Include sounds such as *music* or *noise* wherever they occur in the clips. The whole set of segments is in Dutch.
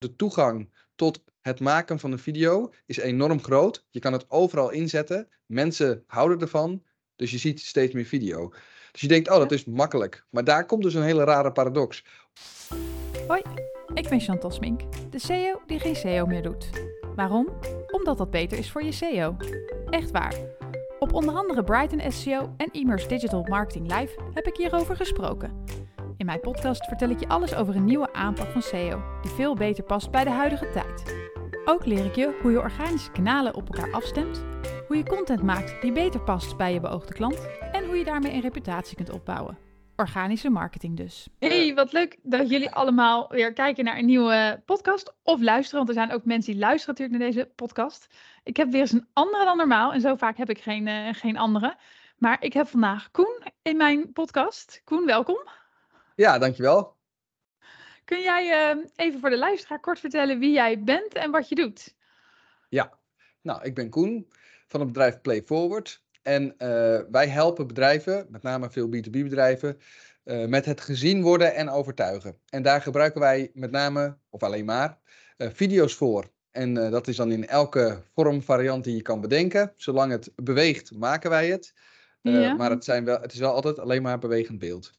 de toegang tot het maken van een video is enorm groot. Je kan het overal inzetten. Mensen houden ervan. Dus je ziet steeds meer video. Dus je denkt, oh, dat is makkelijk. Maar daar komt dus een hele rare paradox. Hoi, ik ben Chantal Smink, de CEO die geen SEO meer doet. Waarom? Omdat dat beter is voor je SEO. Echt waar. Op onder andere Brighton SEO en Immers Digital Marketing Live heb ik hierover gesproken. In mijn podcast vertel ik je alles over een nieuwe aanpak van SEO, die veel beter past bij de huidige tijd. Ook leer ik je hoe je organische kanalen op elkaar afstemt, hoe je content maakt die beter past bij je beoogde klant en hoe je daarmee een reputatie kunt opbouwen. Organische marketing dus. Hey, wat leuk dat jullie allemaal weer kijken naar een nieuwe podcast of luisteren. Want er zijn ook mensen die luisteren natuurlijk naar deze podcast. Ik heb weer eens een andere dan normaal en zo vaak heb ik geen, uh, geen andere. Maar ik heb vandaag Koen in mijn podcast. Koen, welkom. Ja, dankjewel. Kun jij uh, even voor de luisteraar kort vertellen wie jij bent en wat je doet? Ja, nou, ik ben Koen van het bedrijf Play Forward. En uh, wij helpen bedrijven, met name veel B2B-bedrijven, uh, met het gezien worden en overtuigen. En daar gebruiken wij met name, of alleen maar, video's voor. En dat is dan in elke vorm, variant die je kan bedenken. Zolang het beweegt, maken wij het. Ja. Maar het, zijn wel, het is wel altijd alleen maar bewegend beeld.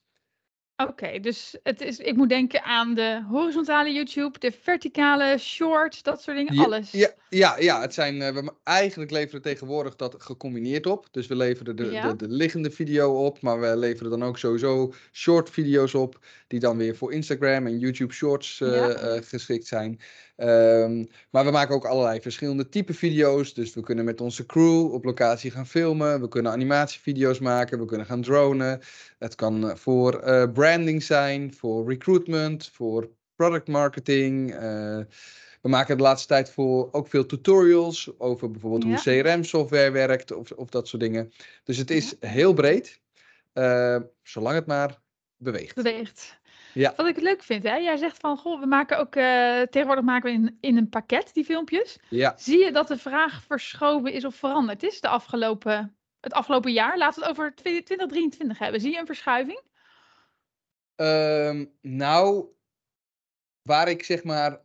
Oké, dus het is, ik moet denken aan de horizontale YouTube, de verticale short, dat soort dingen, ja, alles. Ja, ja, ja het zijn, uh, we eigenlijk leveren tegenwoordig dat gecombineerd op. Dus we leveren de, ja. de, de, liggende video op, maar we leveren dan ook sowieso short video's op, die dan weer voor Instagram en YouTube Shorts uh, ja. uh, geschikt zijn. Um, maar we maken ook allerlei verschillende type video's. Dus we kunnen met onze crew op locatie gaan filmen. We kunnen animatievideo's maken. We kunnen gaan dronen. Het kan voor uh, branding zijn, voor recruitment, voor product marketing. Uh, we maken de laatste tijd voor ook veel tutorials over bijvoorbeeld ja. hoe CRM-software werkt of, of dat soort dingen. Dus het is ja. heel breed, uh, zolang het maar beweegt. Beweegt. Ja. Wat ik leuk vind, hè? jij zegt van, goh, we maken ook, uh, tegenwoordig maken we in, in een pakket die filmpjes. Ja. Zie je dat de vraag verschoven is of veranderd is de afgelopen, het afgelopen jaar? Laten we het over 2023 hebben. Zie je een verschuiving? Um, nou, waar ik zeg maar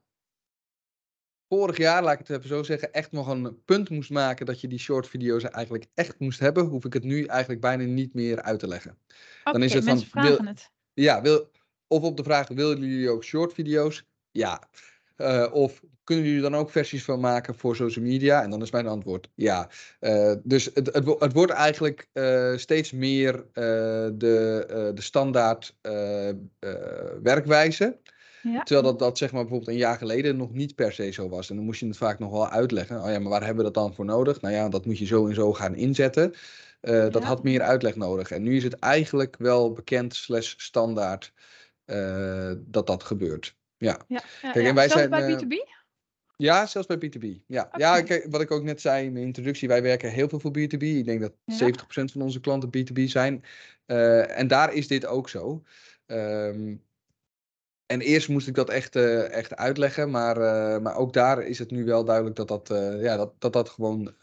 vorig jaar, laat ik het even zo zeggen, echt nog een punt moest maken dat je die short video's eigenlijk echt moest hebben, hoef ik het nu eigenlijk bijna niet meer uit te leggen. Okay, Dan is het van, vragen wil, het. Ja, wil, of op de vraag, willen jullie ook short video's? Ja. Uh, of kunnen jullie dan ook versies van maken voor social media? En dan is mijn antwoord ja. Uh, dus het, het, het, wordt eigenlijk uh, steeds meer de, de standaard werkwijze. Ja. Terwijl dat, dat zeg maar bijvoorbeeld een jaar geleden nog niet per se zo was. En dan moest je het vaak nog wel uitleggen. Oh ja, maar waar hebben we dat dan voor nodig? Nou ja, dat moet je zo en zo gaan inzetten. Ja. Dat had meer uitleg nodig. En nu is het eigenlijk wel bekend slash standaard dat dat gebeurt. Ja. ja, ja Kijk, en wij zijn, bij B2B? Ja, zelfs bij B2B. Ja, okay. ja kijk, wat ik ook net zei in mijn introductie, wij werken heel veel voor B2B. Ik denk dat ja. 70% van onze klanten B2B zijn. Uh, en daar is dit ook zo. Um, en eerst moest ik dat echt, uh, echt uitleggen, maar, uh, maar ook daar is het nu wel duidelijk dat dat, ja, dat, dat, dat gewoon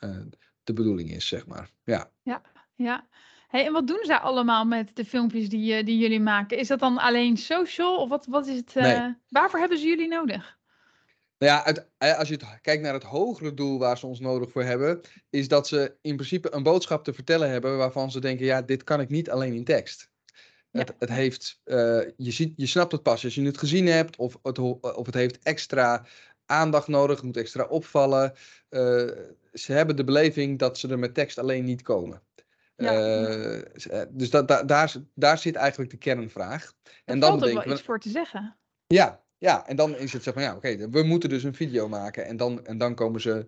de bedoeling is, zeg maar. Ja, ja. ja. Hey, en wat doen zij allemaal met de filmpjes die, die jullie maken? Is dat dan alleen social of wat, wat is het? Nee. Waarvoor hebben ze jullie nodig? Nou ja, als je het, kijkt naar het hogere doel waar ze ons nodig voor hebben, is dat ze in principe een boodschap te vertellen hebben waarvan ze denken, ja, dit kan ik niet alleen in tekst. Ja. Het, het, heeft, uh, je, ziet, je snapt het pas als je het gezien hebt, of het, of het heeft extra aandacht nodig, het moet extra opvallen. Uh, ze hebben de beleving dat ze er met tekst alleen niet komen. Ja. Uh, dus dat, da, daar, daar zit eigenlijk de kernvraag. Er en dan valt er wel we, iets voor te zeggen. Ja, ja, en dan is het zeg van ja, oké, okay, we moeten dus een video maken en dan, en dan komen ze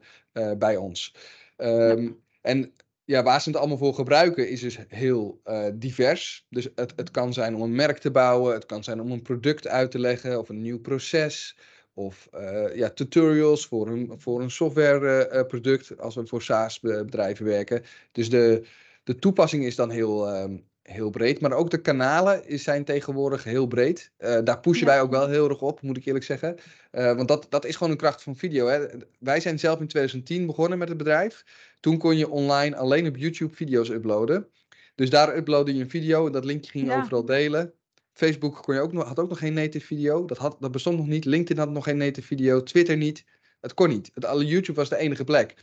bij ons. Um, ja. En ja, waar ze het allemaal voor gebruiken is dus heel uh, divers. Dus het, het kan zijn om een merk te bouwen, het kan zijn om een product uit te leggen of een nieuw proces. Of uh, ja, tutorials voor een, voor een softwareproduct als we voor SaaS-bedrijven werken. Dus de, de toepassing is dan heel, um, heel breed. Maar ook de kanalen zijn tegenwoordig heel breed. Uh, daar pushen ja. wij ook wel heel erg op, moet ik eerlijk zeggen. Uh, want dat, dat is gewoon een kracht van video. Hè. Wij zijn zelf in 2010 begonnen met het bedrijf. Toen kon je online alleen op YouTube video's uploaden. Dus daar uploadde je een video en dat linkje ging je ja. overal delen. Facebook kon je ook nog, had ook nog geen native video. Dat, had, dat bestond nog niet. LinkedIn had nog geen native video. Twitter niet. Het kon niet. Het, YouTube was de enige plek.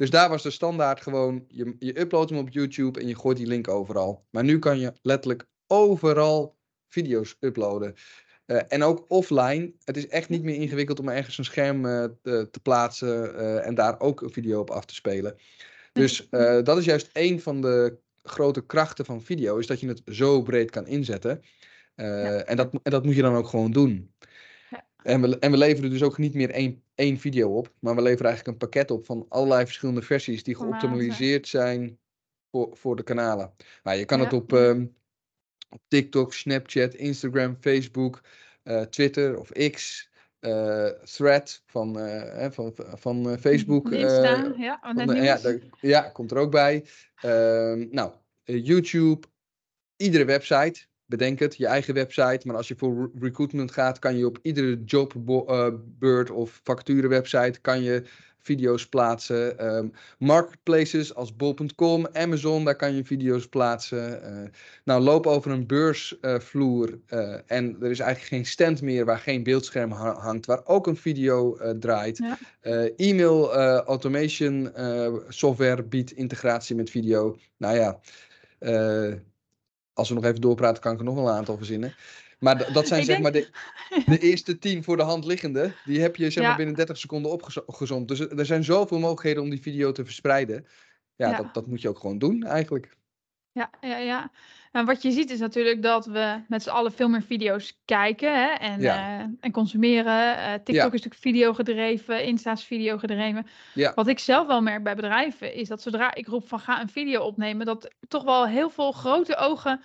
Dus daar was de standaard gewoon, je, je uploadt hem op YouTube en je gooit die link overal. Maar nu kan je letterlijk overal video's uploaden. Uh, en ook offline. Het is echt niet meer ingewikkeld om ergens een scherm uh, te, te, plaatsen uh, en daar ook een video op af te spelen. Dus *laughs* dat is juist een van de grote krachten van video, is dat je het zo breed kan inzetten. Ja. en, dat, en dat moet je dan ook gewoon doen. En, we, en we leveren dus ook niet meer één, één video op, maar we leveren eigenlijk een pakket op van allerlei verschillende versies die geoptimaliseerd zijn voor, voor de kanalen. Nou, je kan het op, um, op TikTok, Snapchat, Instagram, Facebook, uh, Twitter of X, uh, Thread van, uh, van, van Facebook. Insta, ja, van de, ja, daar, ja, komt er ook bij. Ehm, nou, YouTube, iedere website. Bedenk het, je eigen website. Maar als je voor recruitment gaat, kan je op iedere jobbeurt of website kan je video's plaatsen. Um, marketplaces als bol.com, Amazon, daar kan je video's plaatsen. Uh, nou, loop over een beursvloer uh, en er is eigenlijk geen stand meer waar geen beeldscherm hangt, waar ook een video uh, draait. Ja. E-mail automation software biedt integratie met video. Nou ja, als we nog even doorpraten, kan ik er nog wel een aantal verzinnen. Maar dat zijn zeg maar de, *laughs* de, eerste tien voor de hand liggende. Die heb je zeg maar binnen 30 seconden opgezond. Dus er zijn zoveel mogelijkheden om die video te verspreiden. Ja, Dat, dat moet je ook gewoon doen eigenlijk. Ja, ja, ja. En wat je ziet is natuurlijk dat we met z'n allen veel meer video's kijken hè, en, uh, en consumeren. Uh, TikTok is natuurlijk video gedreven, Insta is video gedreven. Wat ik zelf wel merk bij bedrijven is dat zodra ik roep van ga een video opnemen, dat toch wel heel veel grote ogen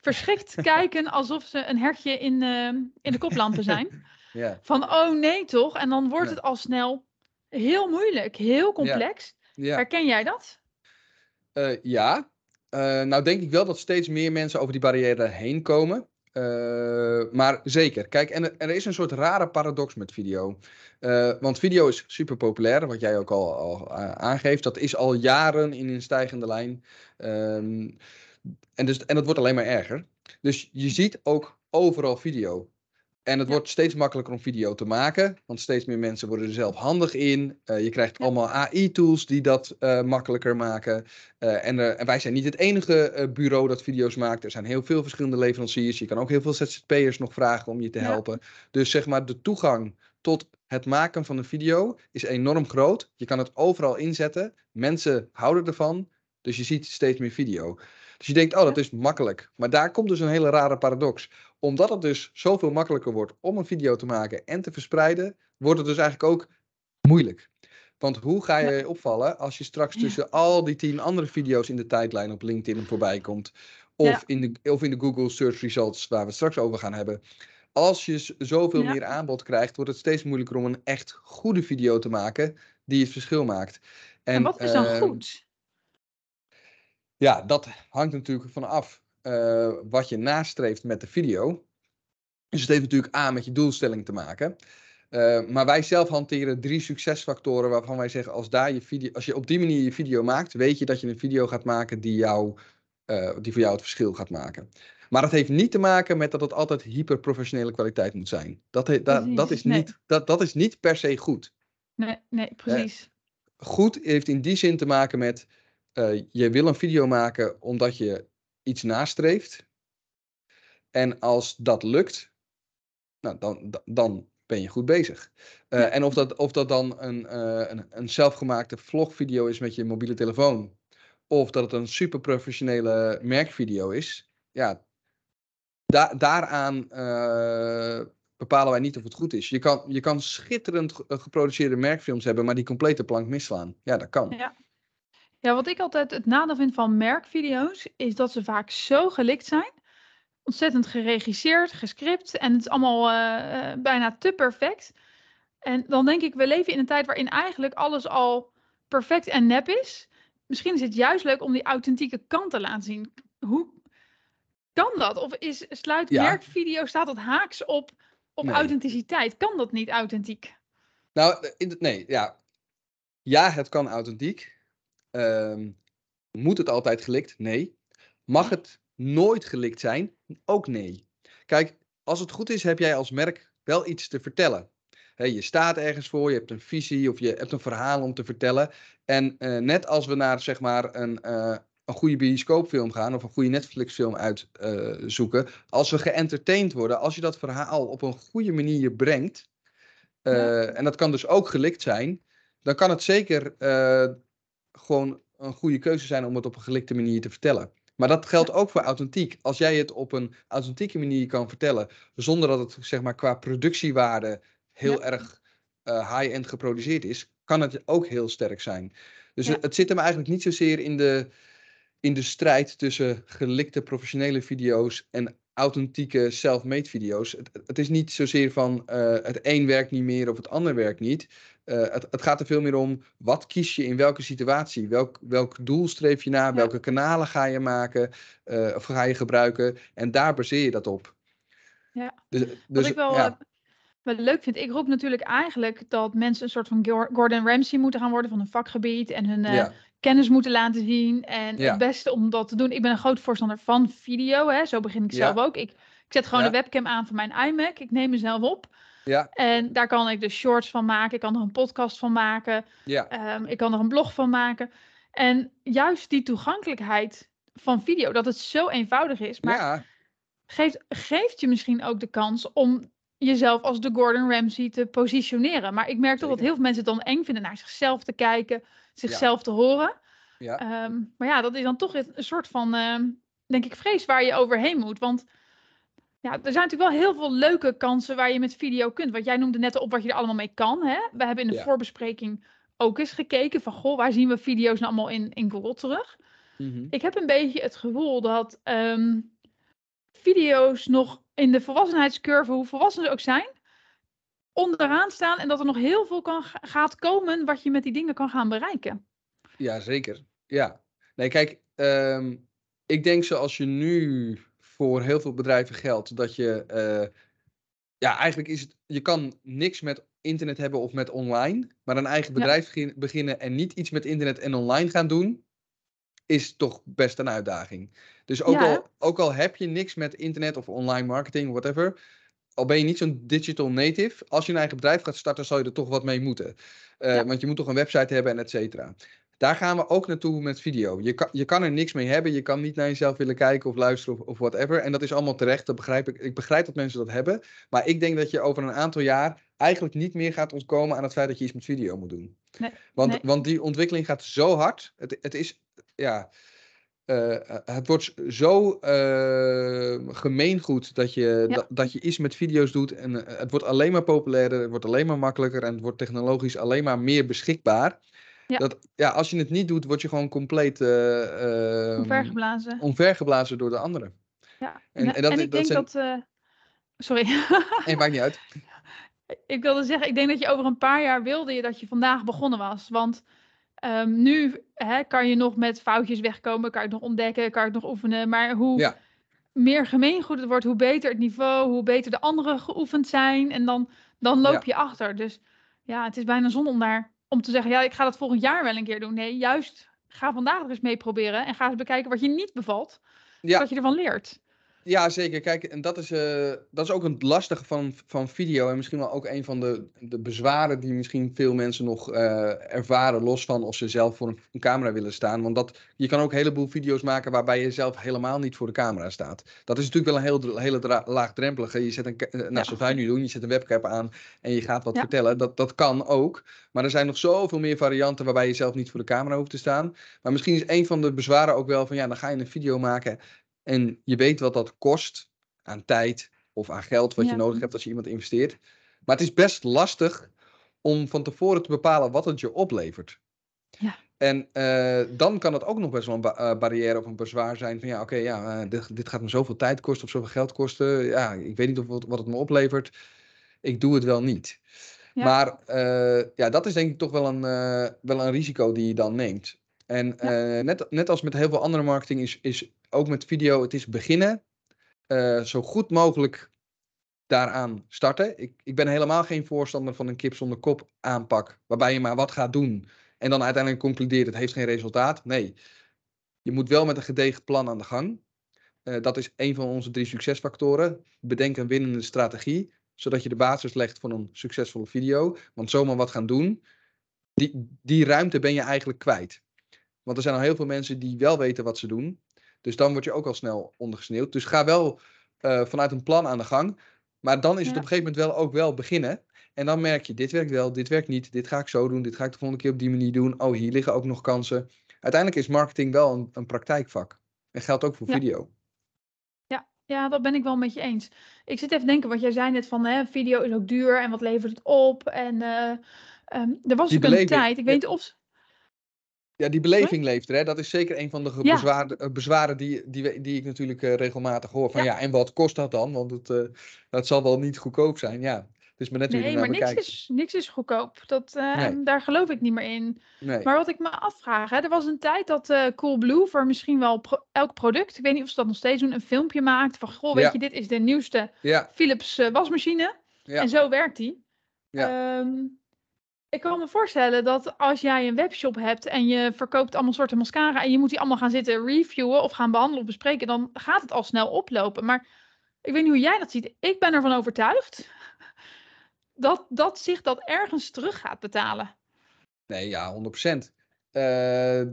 verschrikt *laughs* kijken alsof ze een hertje in, uh, in de koplampen zijn. *laughs* ja. Van oh nee toch? En dan wordt het al snel heel moeilijk, heel complex. Herken jij dat? Ja, uh, nou denk ik wel dat steeds meer mensen over die barrière heen komen. Uh, maar zeker. Kijk, en er is een soort rare paradox met video. Uh, want video is super populair, wat jij ook al, al aangeeft. Dat is al jaren in een stijgende lijn. Um, en, dus, en dat wordt alleen maar erger. Dus je ziet ook overal video. En het wordt steeds makkelijker om video te maken, want steeds meer mensen worden er zelf handig in. Uh, je krijgt allemaal AI-tools die dat uh, makkelijker maken. Uh, en, en, wij zijn niet het enige bureau dat video's maakt. Er zijn heel veel verschillende leveranciers. Je kan ook heel veel ZZP'ers nog vragen om je te helpen. Dus zeg maar, de toegang tot het maken van een video is enorm groot. Je kan het overal inzetten. Mensen houden ervan. Dus je ziet steeds meer video. Dus je denkt, oh, dat is makkelijk. Maar daar komt dus een hele rare paradox. Omdat het dus zoveel makkelijker wordt om een video te maken en te verspreiden, wordt het dus eigenlijk ook moeilijk. Want hoe ga je opvallen als je straks tussen al die tien andere video's in de tijdlijn op LinkedIn voorbij komt? Of, in de, of in de Google Search Results, waar we het straks over gaan hebben. Als je zoveel meer aanbod krijgt, wordt het steeds moeilijker om een echt goede video te maken die het verschil maakt. En, en wat is dan uh, goed? Ja, dat hangt natuurlijk vanaf uh, wat je nastreeft met de video. Dus het heeft natuurlijk aan met je doelstelling te maken. Uh, maar wij zelf hanteren drie succesfactoren waarvan wij zeggen: als, daar je video, als je op die manier je video maakt, weet je dat je een video gaat maken die, jou, uh, die voor jou het verschil gaat maken. Maar dat heeft niet te maken met dat het altijd hyperprofessionele kwaliteit moet zijn. Dat, he, dat, dat, is, niet, dat, dat is niet per se goed. Nee, nee precies. goed heeft in die zin te maken met uh, je wil een video maken omdat je iets nastreeft. En als dat lukt, nou, dan, dan ben je goed bezig. Uh, en of dat, of dat dan een, uh, een, een zelfgemaakte vlogvideo is met je mobiele telefoon, of dat het een super professionele merkvideo is, ja, da daaraan bepalen wij niet of het goed is. Je kan, je kan schitterend geproduceerde merkfilms hebben, maar die complete plank misslaan. Ja, dat kan. Ja. Ja, wat ik altijd het nadeel vind van merkvideo's, is dat ze vaak zo gelikt zijn. Ontzettend geregisseerd, gescript en het is allemaal uh, bijna te perfect. En dan denk ik, we leven in een tijd waarin eigenlijk alles al perfect en nep is. Misschien is het juist leuk om die authentieke kant te laten zien. Hoe kan dat? Of is, sluit merkvideo, staat dat haaks op, op authenticiteit? Kan dat niet authentiek? Nou, in, nee, ja. Ja, het kan authentiek. Um, moet het altijd gelikt? Nee. Mag het nooit gelikt zijn? Ook nee. Kijk, als het goed is, heb jij als merk wel iets te vertellen. je staat ergens voor, je hebt een visie of je hebt een verhaal om te vertellen. En uh, net als we naar zeg maar een, uh, een goede bioscoopfilm gaan of een goede Netflix-film uitzoeken, uh, als we geëntertained worden, als je dat verhaal op een goede manier brengt, ja. en dat kan dus ook gelikt zijn, dan kan het zeker gewoon een goede keuze zijn om het op een gelikte manier te vertellen. Maar dat geldt ook voor authentiek. Als jij het op een authentieke manier kan vertellen, zonder dat het zeg maar, qua productiewaarde heel erg uh, high-end geproduceerd is, kan het ook heel sterk zijn. Dus ja. het, het, zit hem eigenlijk niet zozeer in de, in de strijd tussen gelikte professionele video's en authentieke self-made video's. Het, het, is niet zozeer van uh, het een werkt niet meer of het ander werkt niet. Uh, het, het, gaat er veel meer om wat kies je in welke situatie. Welk, welk doel streef je na? Ja. Welke kanalen ga je maken uh, of ga je gebruiken? En daar baseer je dat op. Ja, dus, dus, wat ik wel, ja. wel leuk vind. Ik roep natuurlijk eigenlijk dat mensen een soort van Gordon Ramsay moeten gaan worden van hun vakgebied en hun ja kennis moeten laten zien. En ja. het beste om dat te doen. Ik ben een groot voorstander van video. Hè. Zo begin ik zelf ook. Ik, ik zet gewoon ja. de webcam aan van mijn iMac. Ik neem mezelf op. Ja. En daar kan ik dus shorts van maken. Ik kan er een podcast van maken. Ja. Um, ik kan er een blog van maken. En juist die toegankelijkheid van video, dat het zo eenvoudig is. Maar ja. geeft, geeft je misschien ook de kans om jezelf als de Gordon Ramsay te positioneren. Maar ik merk toch dat heel veel mensen het dan eng vinden naar zichzelf te kijken, zichzelf ja. te horen. Ja. Um, maar ja, dat is dan toch een soort van, uh, denk ik, vrees waar je overheen moet. Want ja, er zijn natuurlijk wel heel veel leuke kansen waar je met video kunt. Want jij noemde net op wat je er allemaal mee kan. Hè? We hebben in de Ja. voorbespreking ook eens gekeken van, goh, waar zien we video's nou allemaal in, in Google terug? Mhm. Ik heb een beetje het gevoel dat ehm, video's nog in de volwassenheidscurve, hoe volwassen ze ook zijn, onderaan staan en dat er nog heel veel kan, gaat komen wat je met die dingen kan gaan bereiken. Ja, zeker. Ja. Nee, kijk, ehm, ik denk zoals je nu voor heel veel bedrijven geldt, dat je, eh, ja, eigenlijk is het, je kan niks met internet hebben of met online, maar een eigen bedrijf begin- beginnen en niet iets met internet en online gaan doen, is toch best een uitdaging. Dus ook, Ja, al, ook al heb je niks met internet of online marketing, whatever, al ben je niet zo'n digital native, als je een eigen bedrijf gaat starten, zal je er toch wat mee moeten. Eh, Ja. Want je moet toch een website hebben en et cetera. Daar gaan we ook naartoe met video. Je kan, je kan er niks mee hebben. Je kan niet naar jezelf willen kijken of luisteren of, of whatever. En dat is allemaal terecht. Dat begrijp ik. Ik begrijp dat mensen dat hebben. Maar ik denk dat je over een aantal jaar eigenlijk niet meer gaat ontkomen aan het feit dat je iets met video moet doen. Nee, Want, nee. want die ontwikkeling gaat zo hard. Het, het is, ja, eh, het wordt zo eh, gemeengoed dat je, Ja. dat, dat je iets met video's doet. En eh, het wordt alleen maar populairder, het wordt alleen maar makkelijker en het wordt technologisch alleen maar meer beschikbaar. Ja. Dat, ja, als je het niet doet, word je gewoon compleet eh, ehm, Omvergeblazen. omvergeblazen door de anderen. Ja. en- En, en dat- en ik dat denk dat. Sorry. *laughs* En maakt niet uit. ik wilde zeggen, ik denk dat je over een paar jaar wilde je dat je vandaag begonnen was. Want ehm, nu hè, kan je nog met foutjes wegkomen, kan je het nog ontdekken, kan je het nog oefenen. Maar hoe Ja. meer gemeengoed het wordt, hoe beter het niveau, hoe beter de anderen geoefend zijn. En dan, dan loop Ja. je achter. Dus ja, het is bijna zonde om daar om te zeggen, ja, ik ga dat volgend jaar wel een keer doen. Nee, juist ga vandaag er eens mee proberen en ga eens bekijken wat je niet bevalt, Ja. zodat je ervan leert. Ja, zeker. Kijk, en dat is, eh, dat is ook een lastige van, van video. En misschien wel ook een van de, de bezwaren die misschien veel mensen nog eh, ervaren, los van of ze zelf voor een, camera willen staan. Want dat, je kan ook een heleboel video's maken waarbij je zelf helemaal niet voor de camera staat. Dat is natuurlijk wel een heel, hele laagdrempelige. Je zet een, eh, nou, Ja. zoals wij nu doen, je zet een webcam aan en je gaat wat Ja. vertellen. Dat, dat kan ook. Maar er zijn nog zoveel meer varianten waarbij je zelf niet voor de camera hoeft te staan. Maar misschien is een van de bezwaren ook wel van, ja, dan ga je een video maken en je weet wat dat kost aan tijd of aan geld wat je nodig hebt als je iemand investeert. Maar het is best lastig om van tevoren te bepalen wat het je oplevert. Ja. En eh, dan kan het ook nog best wel een ba- eh, barrière of een bezwaar zijn van ja, oké, ja, eh, dit, dit gaat me zoveel tijd kosten of zoveel geld kosten. Ja, ik weet niet of wat, wat het me oplevert. Ik doe het wel niet. Ja. Maar ja, dat is denk ik toch wel een, wel een risico die je dan neemt. En net, net als met heel veel andere marketing is, is ook met video, het is beginnen. eh, zo goed mogelijk daaraan starten. Ik, ik ben helemaal geen voorstander van een kip zonder kop aanpak. Waarbij je maar wat gaat doen. En dan uiteindelijk concludeert het heeft geen resultaat. Nee, je moet wel met een gedegen plan aan de gang. Uh, dat is een van onze drie succesfactoren. Bedenk een winnende strategie, zodat je de basis legt voor een succesvolle video. Want zomaar wat gaan doen, die, die ruimte ben je eigenlijk kwijt. Want er zijn al heel veel mensen die wel weten wat ze doen. Dus dan word je ook al snel ondergesneeuwd. Dus ga wel uh, vanuit een plan aan de gang. Maar dan is het op een gegeven moment wel ook wel beginnen. En dan merk je, dit werkt wel, dit werkt niet, dit ga ik zo doen, dit ga ik de volgende keer op die manier doen. Oh, hier liggen ook nog kansen. Uiteindelijk is marketing wel een, een praktijkvak. En geldt ook voor video. Ja, ja, dat ben ik wel met je eens. Ik zit even te denken, wat jij zei net van, hè, video is ook duur en wat levert het op? En uh, um, er was ook een tijd, ik weet niet of... Ja, die beleving leeft er. Hè? Dat is zeker een van de bezwaren, eh, bezwaren die, die, die ik natuurlijk uh, regelmatig hoor. Van ja. en wat kost dat dan? Want het, uh, dat zal wel niet goedkoop zijn. Ja, het is maar net nee, maar niks is, niks is goedkoop. Dat, nee. Daar geloof ik niet meer in. Nee. Maar wat ik me afvraag, hè, er was een tijd dat uh, Coolblue voor misschien wel pro elk product, ik weet niet of ze dat nog steeds doen, een filmpje maakt van, goh, weet je, dit is de nieuwste Philips wasmachine. En zo werkt die. Ja. Um, ik kan me voorstellen dat als jij een webshop hebt en je verkoopt allemaal soorten mascara en je moet die allemaal gaan zitten reviewen of gaan behandelen of bespreken, dan gaat het al snel oplopen. Maar ik weet niet hoe jij dat ziet. Ik ben ervan overtuigd *laughs* dat, dat zich dat ergens terug gaat betalen. Nee, ja, 100%. Uh, eh,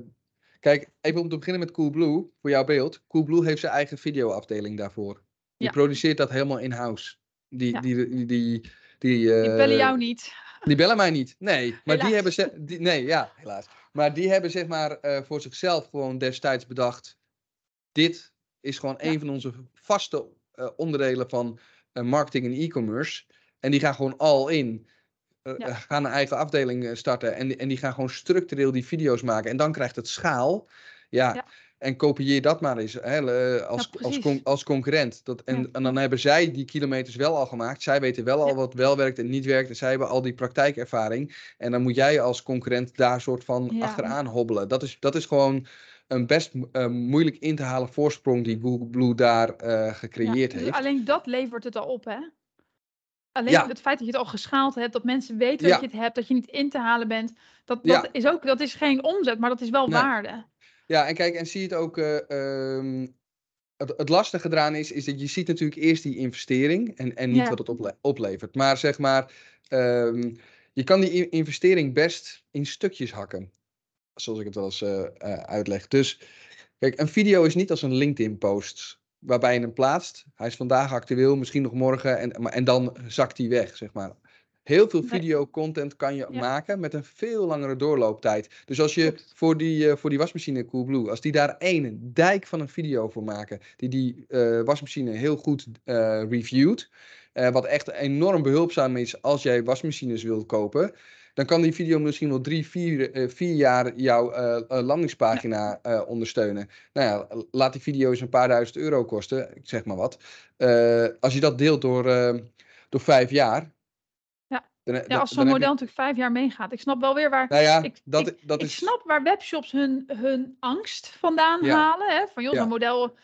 kijk, even om te beginnen met Coolblue, voor jouw beeld. Coolblue heeft zijn eigen videoafdeling daarvoor. Die produceert dat helemaal in-house. Die, die, die, die, die, uh, die bellen jou niet. Die bellen mij niet. Nee, maar die hebben ze. Die, nee, ja, helaas. Maar die hebben zeg maar uh, voor zichzelf gewoon destijds bedacht. Dit is gewoon ja. een van onze vaste uh, onderdelen van uh, marketing en e-commerce. En die gaan gewoon al in. Ja. gaan een eigen afdeling starten. En, en die gaan gewoon structureel die video's maken. En dan krijgt het schaal. ja. ja. En kopieer dat maar eens hè, als, als, con als concurrent. Dat, en, en dan hebben zij die kilometers wel al gemaakt. Zij weten wel al wat wel werkt en niet werkt. En zij hebben al die praktijkervaring. En dan moet jij als concurrent daar soort van achteraan hobbelen. Dat is, dat is gewoon een best uh, moeilijk in te halen voorsprong die Google Blue daar uh, gecreëerd dus heeft. Alleen dat levert het al op, hè? Alleen het feit dat je het al geschaald hebt, dat mensen weten dat je het hebt, dat je niet in te halen bent, dat, dat is ook dat is geen omzet, maar dat is wel waarde. Ja, en kijk, en zie het ook. Uh, um, het, het, lastige eraan is, is dat je ziet natuurlijk eerst die investering en, en niet wat het ople oplevert. Maar zeg maar, um, je kan die investering best in stukjes hakken. Zoals ik het wel eens uh, uh, uitleg. Dus kijk, een video is niet als een LinkedIn-post waarbij je hem plaatst. Hij is vandaag actueel, misschien nog morgen. En, en dan zakt hij weg, zeg maar. Heel veel videocontent kan je maken met een veel langere doorlooptijd. Dus als je voor die, uh, voor die wasmachine Coolblue, als die daar één dijk van een video voor maken, die die uh, wasmachine heel goed uh, reviewt, wat echt enorm behulpzaam is als jij wasmachines wilt kopen, dan kan die video misschien wel drie, vier, vier jaar jouw landingspagina ja. ondersteunen. Nou ja, laat die video eens een paar duizend euro kosten, ik zeg maar wat. als je dat deelt door, door vijf jaar, ja, als zo'n model natuurlijk vijf jaar meegaat. Ik snap wel weer waar. Nou ja, ik, dat, ik, dat ik is... snap waar webshops hun, hun angst vandaan halen. Hè? Van joh, zo'n model.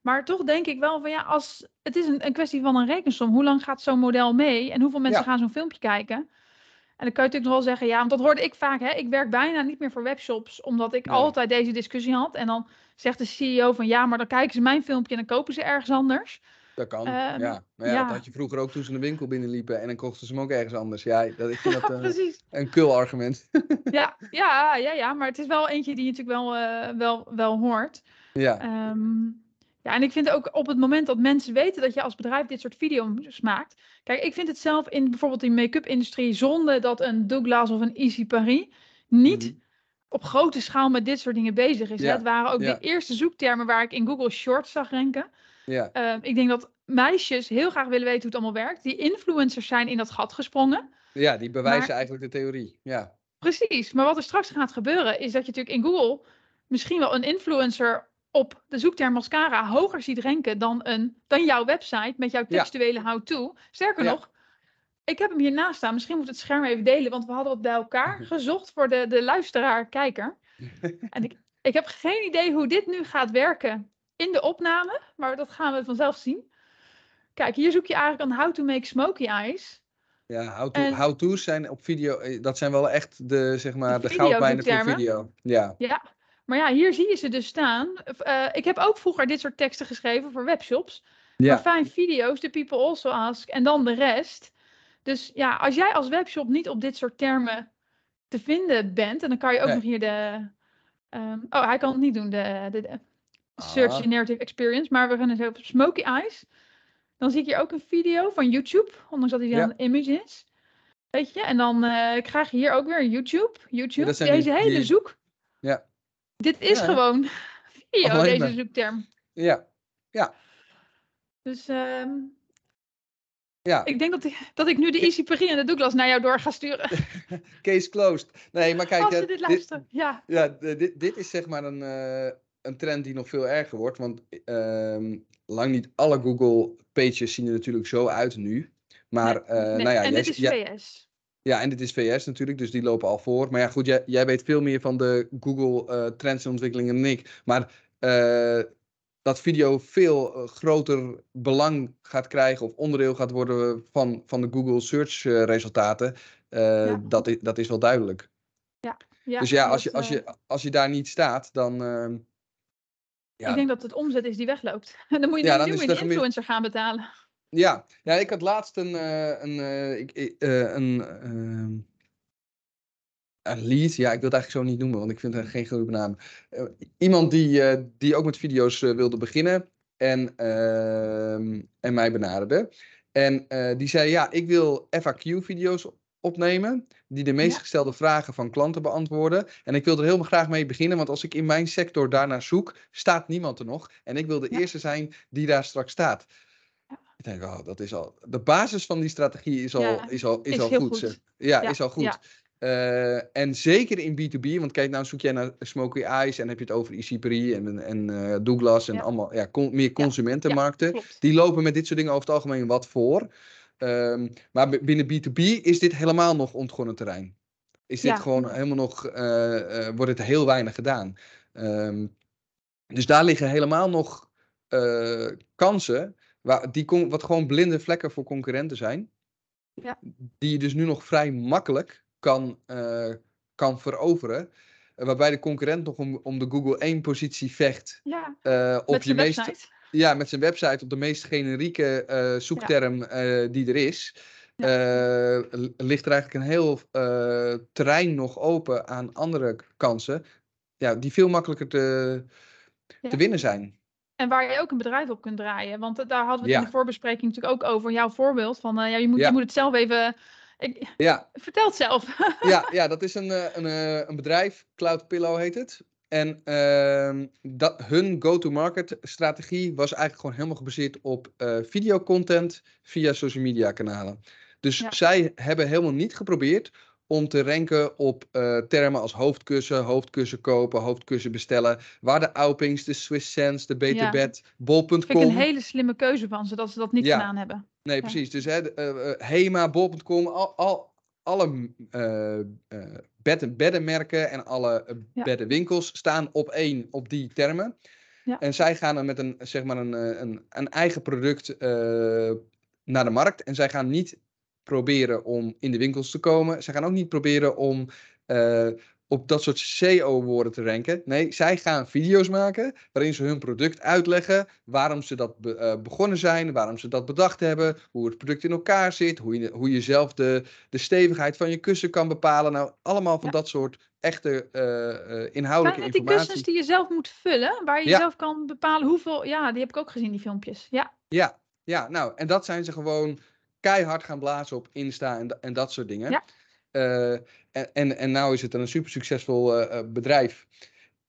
Maar toch denk ik wel van ja, als het is een, een kwestie van een rekensom. Hoe lang gaat zo'n model mee? En hoeveel mensen gaan zo'n filmpje kijken? En dan kan je natuurlijk nog wel zeggen, ja, want dat hoorde ik vaak. Hè? Ik werk bijna niet meer voor webshops, omdat ik altijd deze discussie had. En dan zegt de CEO van ja, maar dan kijken ze mijn filmpje en dan kopen ze ergens anders. Dat kan, ehm, ja. Maar ja, dat had je vroeger ook toen ze de winkel binnenliepen en dan kochten ze hem ook ergens anders. Ja, dat, ik vind *laughs* dat uh, een kul argument. *laughs* ja, ja, ja, ja, maar het is wel eentje die je natuurlijk wel, uh, wel, wel hoort. Ja. Um, ja, en ik vind ook op het moment dat mensen weten dat je als bedrijf dit soort video's maakt. Kijk, ik vind het zelf in bijvoorbeeld die make-up industrie zonde dat een Douglas of een Easy Paris niet... Mm -hmm op grote schaal met dit soort dingen bezig is. Ja. Het waren ook ja. de eerste zoektermen waar ik in Google Shorts zag renken. Ja. Uh, ik denk dat meisjes heel graag willen weten hoe het allemaal werkt. Die influencers zijn in dat gat gesprongen. Ja, die bewijzen maar, eigenlijk de theorie. Ja. Precies. Maar wat er straks gaat gebeuren is dat je natuurlijk in Google misschien wel een influencer op de zoekterm mascara hoger ziet renken dan, een, dan jouw website met jouw textuele ja. how-to. Sterker ja. nog, ik heb hem hiernaast staan. Misschien moet het scherm even delen, want we hadden wat bij elkaar *laughs* gezocht voor de, de luisteraar, kijker. *laughs* en ik, ik heb geen idee hoe dit nu gaat werken in de opname, maar dat gaan we vanzelf zien. Kijk, hier zoek je eigenlijk aan how to make smoky eyes. Ja, how-to's to, how to's zijn op video, eh, dat zijn wel echt de, zeg maar, de, de goudmijnen voor video. Ja. ja, Maar ja, hier zie je ze dus staan. Uh, ik heb ook vroeger dit soort teksten geschreven voor webshops. Ja. fijn video's, the people also ask. En dan de rest. Dus ja, als jij als webshop niet op dit soort termen te vinden bent. En dan kan je ook nog hier de... Um, oh, hij kan het niet doen, de, de, de Search ah. Narrative Experience. Maar we gaan eens even Smoky Eyes. Dan zie ik hier ook een video van YouTube. Ondanks dat hij ja. een image is. Weet je? En dan uh, krijg je hier ook weer YouTube. YouTube. deze hele zoek. Ja. Dit is gewoon *laughs* video, deze zoekterm. Ja. Ja. Dus um, ja. ik denk dat ik, dat ik nu de Easy Paris en de Douglas naar jou door ga sturen. *laughs* Case closed. Nee, maar kijk. Als ze dit luisteren, ja. Ja, dit, dit is zeg maar een, uh, een trend die nog veel erger wordt. Want um, lang niet alle Google pages zien er natuurlijk zo uit nu. Maar, nee, nee. nou ja, en jij, dit is VS. Ja, en dit is VS natuurlijk, dus die lopen al voor. Maar ja, goed, jij, jij weet veel meer van de Google uh, trends en ontwikkelingen dan ik. Maar uh, dat video veel groter belang gaat krijgen of onderdeel gaat worden van, van de Google search resultaten, ja. dat, is, dat is wel duidelijk. Ja, ja dus ja, als je, als, je, als je daar niet staat, dan. Ehm, ja. Ik denk dat het omzet is die wegloopt. *laughs* dan moet je ja, nu weer influencer gaan betalen. Ja, ja ik had laatst een, uh, een, uh, ik, uh, een, ehm, een lead. Ja, ik wil het eigenlijk zo niet noemen, want ik vind het geen goede naam. iemand die, die ook met video's wilde beginnen en, ehm, en mij benaderde. En die zei, ja, ik wil FAQ-video's opnemen die de meest gestelde vragen van klanten beantwoorden. En ik wil er heel graag mee beginnen, want als ik in mijn sector daarnaar zoek, staat niemand er nog. En ik wil de eerste zijn die daar straks staat. Ik denk, oh, dat is al. De basis van die strategie is al, is al, is, al goed. Ja, is al goed. Uh, en zeker in B2B, want kijk, nou zoek jij naar Smoky Eyes en heb je het over Isipri en, en uh, Douglas en allemaal ja, meer consumentenmarkten. Die lopen met dit soort dingen over het algemeen wat voor. Um, maar binnen B2B is dit helemaal nog ontgonnen terrein. Is dit gewoon helemaal nog, uh, wordt het heel weinig gedaan. Um, dus daar liggen helemaal nog kansen Waar, die wat gewoon blinde vlekken voor concurrenten zijn. Ja. Die je dus nu nog vrij makkelijk kan, uh, kan veroveren. Uh, waarbij de concurrent nog om, om de Google 1 positie vecht. Ja, uh, op je meest, Ja, met zijn website op de meest generieke zoekterm die er is. Ja. ligt er eigenlijk een heel terrein nog open aan andere kansen. Ja, die veel makkelijker te, te winnen zijn. En waar je ook een bedrijf op kunt draaien. Want daar hadden we het in de voorbespreking natuurlijk ook over. Jouw voorbeeld van ja, je, moet, je moet het zelf even. Ik, ja. Vertel het zelf. ja, *laughs* ja, dat is een, eh, een, eh, een bedrijf. Cloud Pillow heet het. En uh, dat, hun go-to-market strategie was eigenlijk gewoon helemaal gebaseerd op uh, videocontent via social media kanalen. Dus zij hebben helemaal niet geprobeerd om te ranken op uh, termen als hoofdkussen, hoofdkussen kopen, hoofdkussen bestellen. Waar de Aupings, de Swiss Sense, de Beterbed, ja. bol.com. Vind ik een hele slimme keuze van ze, dat ze dat niet gedaan hebben. Nee, precies. Dus hè, uh, Hema, bol.com, al, al, alle uh, bed beddenmerken en alle beddenwinkels staan op één op die termen. Ja. En zij gaan dan met een, zeg maar een, een, een eigen product naar de markt. En zij gaan niet proberen om in de winkels te komen. Ze gaan ook niet proberen om uh, op dat soort SEO-woorden te ranken. Nee, zij gaan video's maken waarin ze hun product uitleggen, waarom ze dat be uh, begonnen zijn, waarom ze dat bedacht hebben, hoe het product in elkaar zit, hoe je, hoe je zelf de, de stevigheid van je kussen kan bepalen. Nou, allemaal van ja. dat soort echte uh, inhoudelijke Zijn het die kussens die je zelf moet vullen, waar je ja. zelf kan bepalen hoeveel... Ja, die heb ik ook gezien, die filmpjes. Ja, ja, ja nou, en dat zijn ze gewoon keihard gaan blazen op Insta en, en dat soort dingen. Ja. Uh, en, en, en nou is het een super succesvol uh, bedrijf.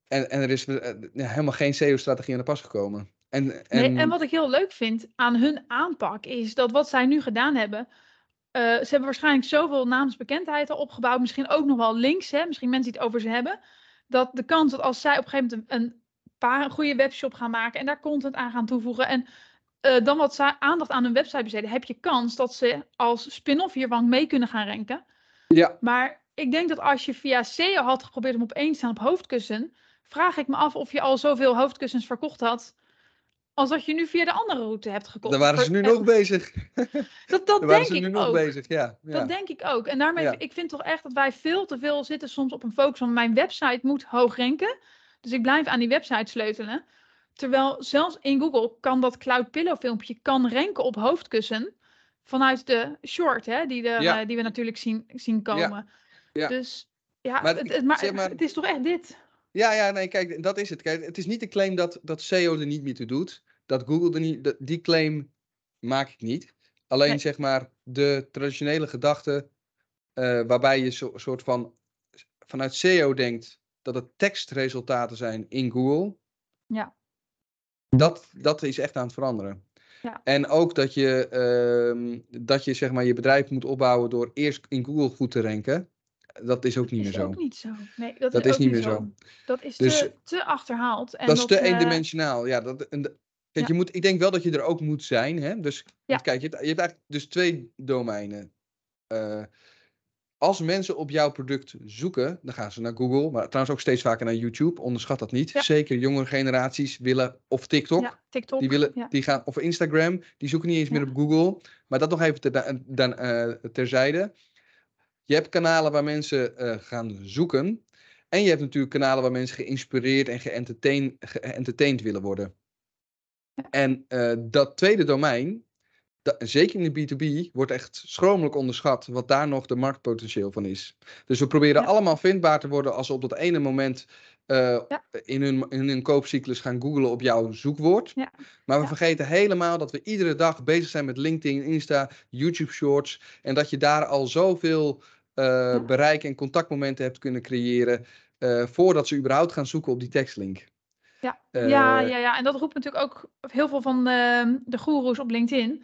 En, en er is uh, helemaal geen SEO-strategie aan de pas gekomen. En, en... Nee, en wat ik heel leuk vind aan hun aanpak is dat wat zij nu gedaan hebben. ze hebben waarschijnlijk zoveel naamsbekendheid al opgebouwd. Misschien ook nog wel links, hè? misschien mensen die het over ze hebben. Dat de kans dat als zij op een gegeven moment een, een paar een goede webshop gaan maken en daar content aan gaan toevoegen. En uh, dan wat aandacht aan hun website besteden, heb je kans dat ze als spin-off hiervan mee kunnen gaan ranken. Ja. Maar ik denk dat als je via SEO had geprobeerd om op één te staan op hoofdkussen, vraag ik me af of je al zoveel hoofdkussens verkocht had. Als dat je nu via de andere route hebt gekocht. Dan waren ze nu nog bezig. *laughs* Dat, dat denk ik nu ook. bezig, ja. ja. Dat denk ik ook. En daarmee, ja. ik vind toch echt dat wij veel te veel zitten soms op een focus van mijn website moet hoog ranken. Dus ik blijf aan die website sleutelen. Terwijl zelfs in Google kan dat Cloud Pillow filmpje kan renken op hoofdkussen. Vanuit de short, hè, die, Ja. eh, die we natuurlijk zien, zien komen. Ja. Dus ja, Maar het, ik- het, maar, zeg maar- het is toch echt dit. Ja, ja, nee, kijk, dat is het. Kijk, het is niet de claim dat, dat SEO er niet meer toe doet. Dat Google er niet, dat- die claim maak ik niet. Alleen Nee. zeg maar de traditionele gedachte eh, waarbij je zo, soort van vanuit SEO denkt dat het tekstresultaten zijn in Google. Ja. Dat, dat is echt aan het veranderen. Ja. En ook dat je, ehm, dat je zeg maar, je bedrijf moet opbouwen door eerst in Google goed te ranken. Dat is ook niet meer is zo. ook niet zo. Nee, dat, Dat is, is niet meer zo. Dat is Dus- te, te achterhaald. En dat is te eh, eendimensionaal. Ja, dat, en, kijk, Ja. je moet, ik denk wel dat je er ook moet zijn. Hè? Dus Ja. kijk, je hebt, je hebt eigenlijk dus twee domeinen. Eh, als mensen op jouw product zoeken, dan gaan ze naar Google, maar trouwens ook steeds vaker naar YouTube. Onderschat dat niet. Ja. Zeker jongere generaties willen, of TikTok, ja, TikTok. die willen, ja. die gaan, of Instagram, die zoeken niet eens meer op Google. Maar dat nog even dan, eh, terzijde. Je hebt kanalen waar mensen eh, gaan zoeken. En je hebt natuurlijk kanalen waar mensen geïnspireerd en geëntertain, geëntertained willen worden. En eh, dat tweede domein, da- zeker in de B2B, wordt echt schromelijk onderschat wat daar nog de marktpotentieel van is. Dus we proberen Ja. allemaal vindbaar te worden als we op dat ene moment eh, Ja. in, hun, in hun koopcyclus gaan googlen op jouw zoekwoord. Ja. Maar we vergeten helemaal dat we iedere dag bezig zijn met LinkedIn, Insta, YouTube Shorts. En dat je daar al zoveel eh, bereik en contactmomenten hebt kunnen creëren. eh, voordat ze überhaupt gaan zoeken op die tekstlink. Ja. Eh, ja, ja, ja, en dat roept natuurlijk ook heel veel van de, de goeroes op LinkedIn.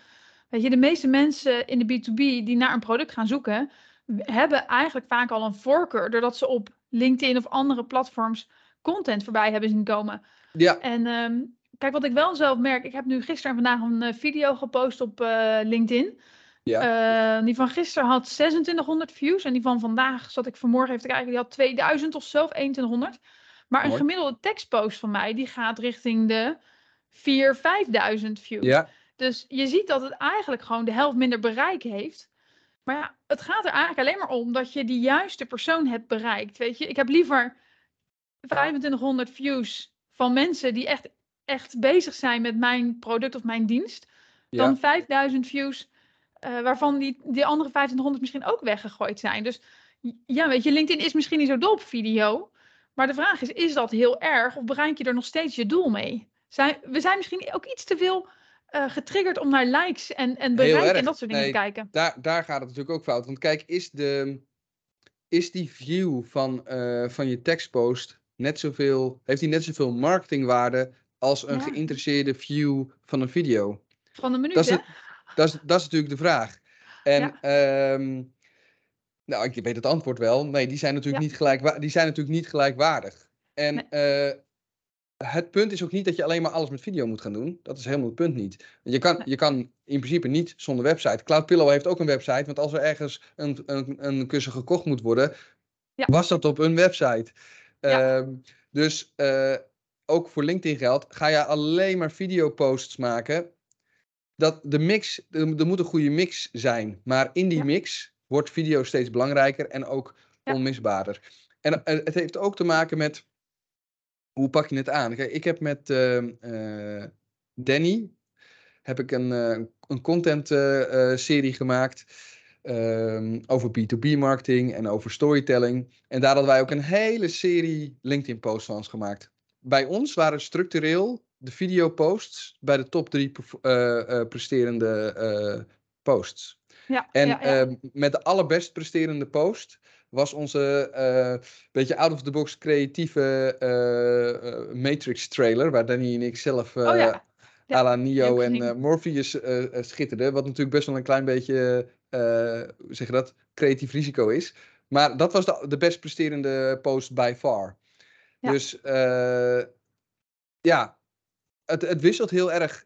Weet je, de meeste mensen in de B2B die naar een product gaan zoeken, hebben eigenlijk vaak al een voorkeur doordat ze op LinkedIn of andere platforms content voorbij hebben zien komen. Ja, En ehm, kijk, wat ik wel zelf merk, ik heb nu gisteren en vandaag een video gepost op LinkedIn. Ja. Eh, die van gisteren had 2600 views en die van vandaag zat ik vanmorgen even te kijken, die had 2000 of zo, of 2100. Maar een gemiddelde tekstpost van mij, die gaat richting de 4.000, 5.000 views. ja. Dus je ziet dat het eigenlijk gewoon de helft minder bereik heeft. Maar ja, het gaat er eigenlijk alleen maar om dat je die juiste persoon hebt bereikt. Weet je, ik heb liever 2500 views van mensen die echt, echt bezig zijn met mijn product of mijn dienst. ja. Dan 5000 views eh, waarvan die, die andere 2500 misschien ook weggegooid zijn. Dus ja, weet je, LinkedIn is misschien niet zo dol op video. Maar de vraag is, is dat heel erg? Of bereik je er nog steeds je doel mee? Zijn, we zijn misschien ook iets te veel eh, getriggerd om naar likes en, en bereik en dat soort dingen Nee, te kijken. Daar, daar gaat het natuurlijk ook fout. Want kijk, is, de, is die view van, eh, van je tekstpost net zoveel, heeft die net zoveel marketingwaarde als een Ja. geïnteresseerde view van een video? Van de minuut, Dat is, hè? Dat, is, dat is natuurlijk de vraag. En ehm, nou, ik weet het antwoord wel. Nee, die zijn natuurlijk, Ja. niet, gelijkwa- die zijn natuurlijk niet gelijkwaardig. En Nee. eh, het punt is ook niet dat je alleen maar alles met video moet gaan doen. Dat is helemaal het punt niet. Je kan, je kan in principe niet zonder website. Cloudpillow heeft ook een website. Want als er ergens een, een, een kussen gekocht moet worden, Ja. was dat op een website. Ja. Ehm, dus eh, ook voor LinkedIn geldt, ga je alleen maar videoposts maken. Dat de mix, er, er moet een goede mix zijn. Maar in die Ja. mix wordt video steeds belangrijker en ook Ja. onmisbaarder. En eh, het heeft ook te maken met hoe pak je het aan? Kijk, ik heb met ehm, eh, Danny heb ik een, eh, een content eh, eh, serie gemaakt ehm, over B2B marketing en over storytelling. En daar hadden wij ook een hele serie LinkedIn posts van ons gemaakt. Bij ons waren structureel de videoposts bij de top drie eh, eh, presterende eh, posts. Ja, En ja, ja. eh, met de allerbest presterende post was onze beetje out-of-the-box creatieve Matrix trailer, waar Danny en ik zelf eh oh ja. Ja, à la Neo en Morpheus schitterden. Wat natuurlijk best wel een klein beetje, zeg je dat, creatief risico is. Maar dat was de, de best presterende post by far. Ja. Dus ja, het, het wisselt heel erg.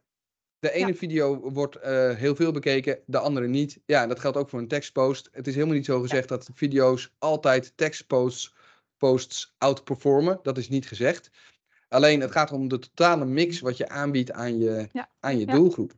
De ene Ja. video wordt eh, heel veel bekeken, de andere niet. Ja, en dat geldt ook voor een tekstpost. Het is helemaal niet zo gezegd dat video's altijd tekstposts posts outperformen. Dat is niet gezegd. Alleen het gaat om de totale mix wat je aanbiedt aan je, Ja. aan je doelgroep.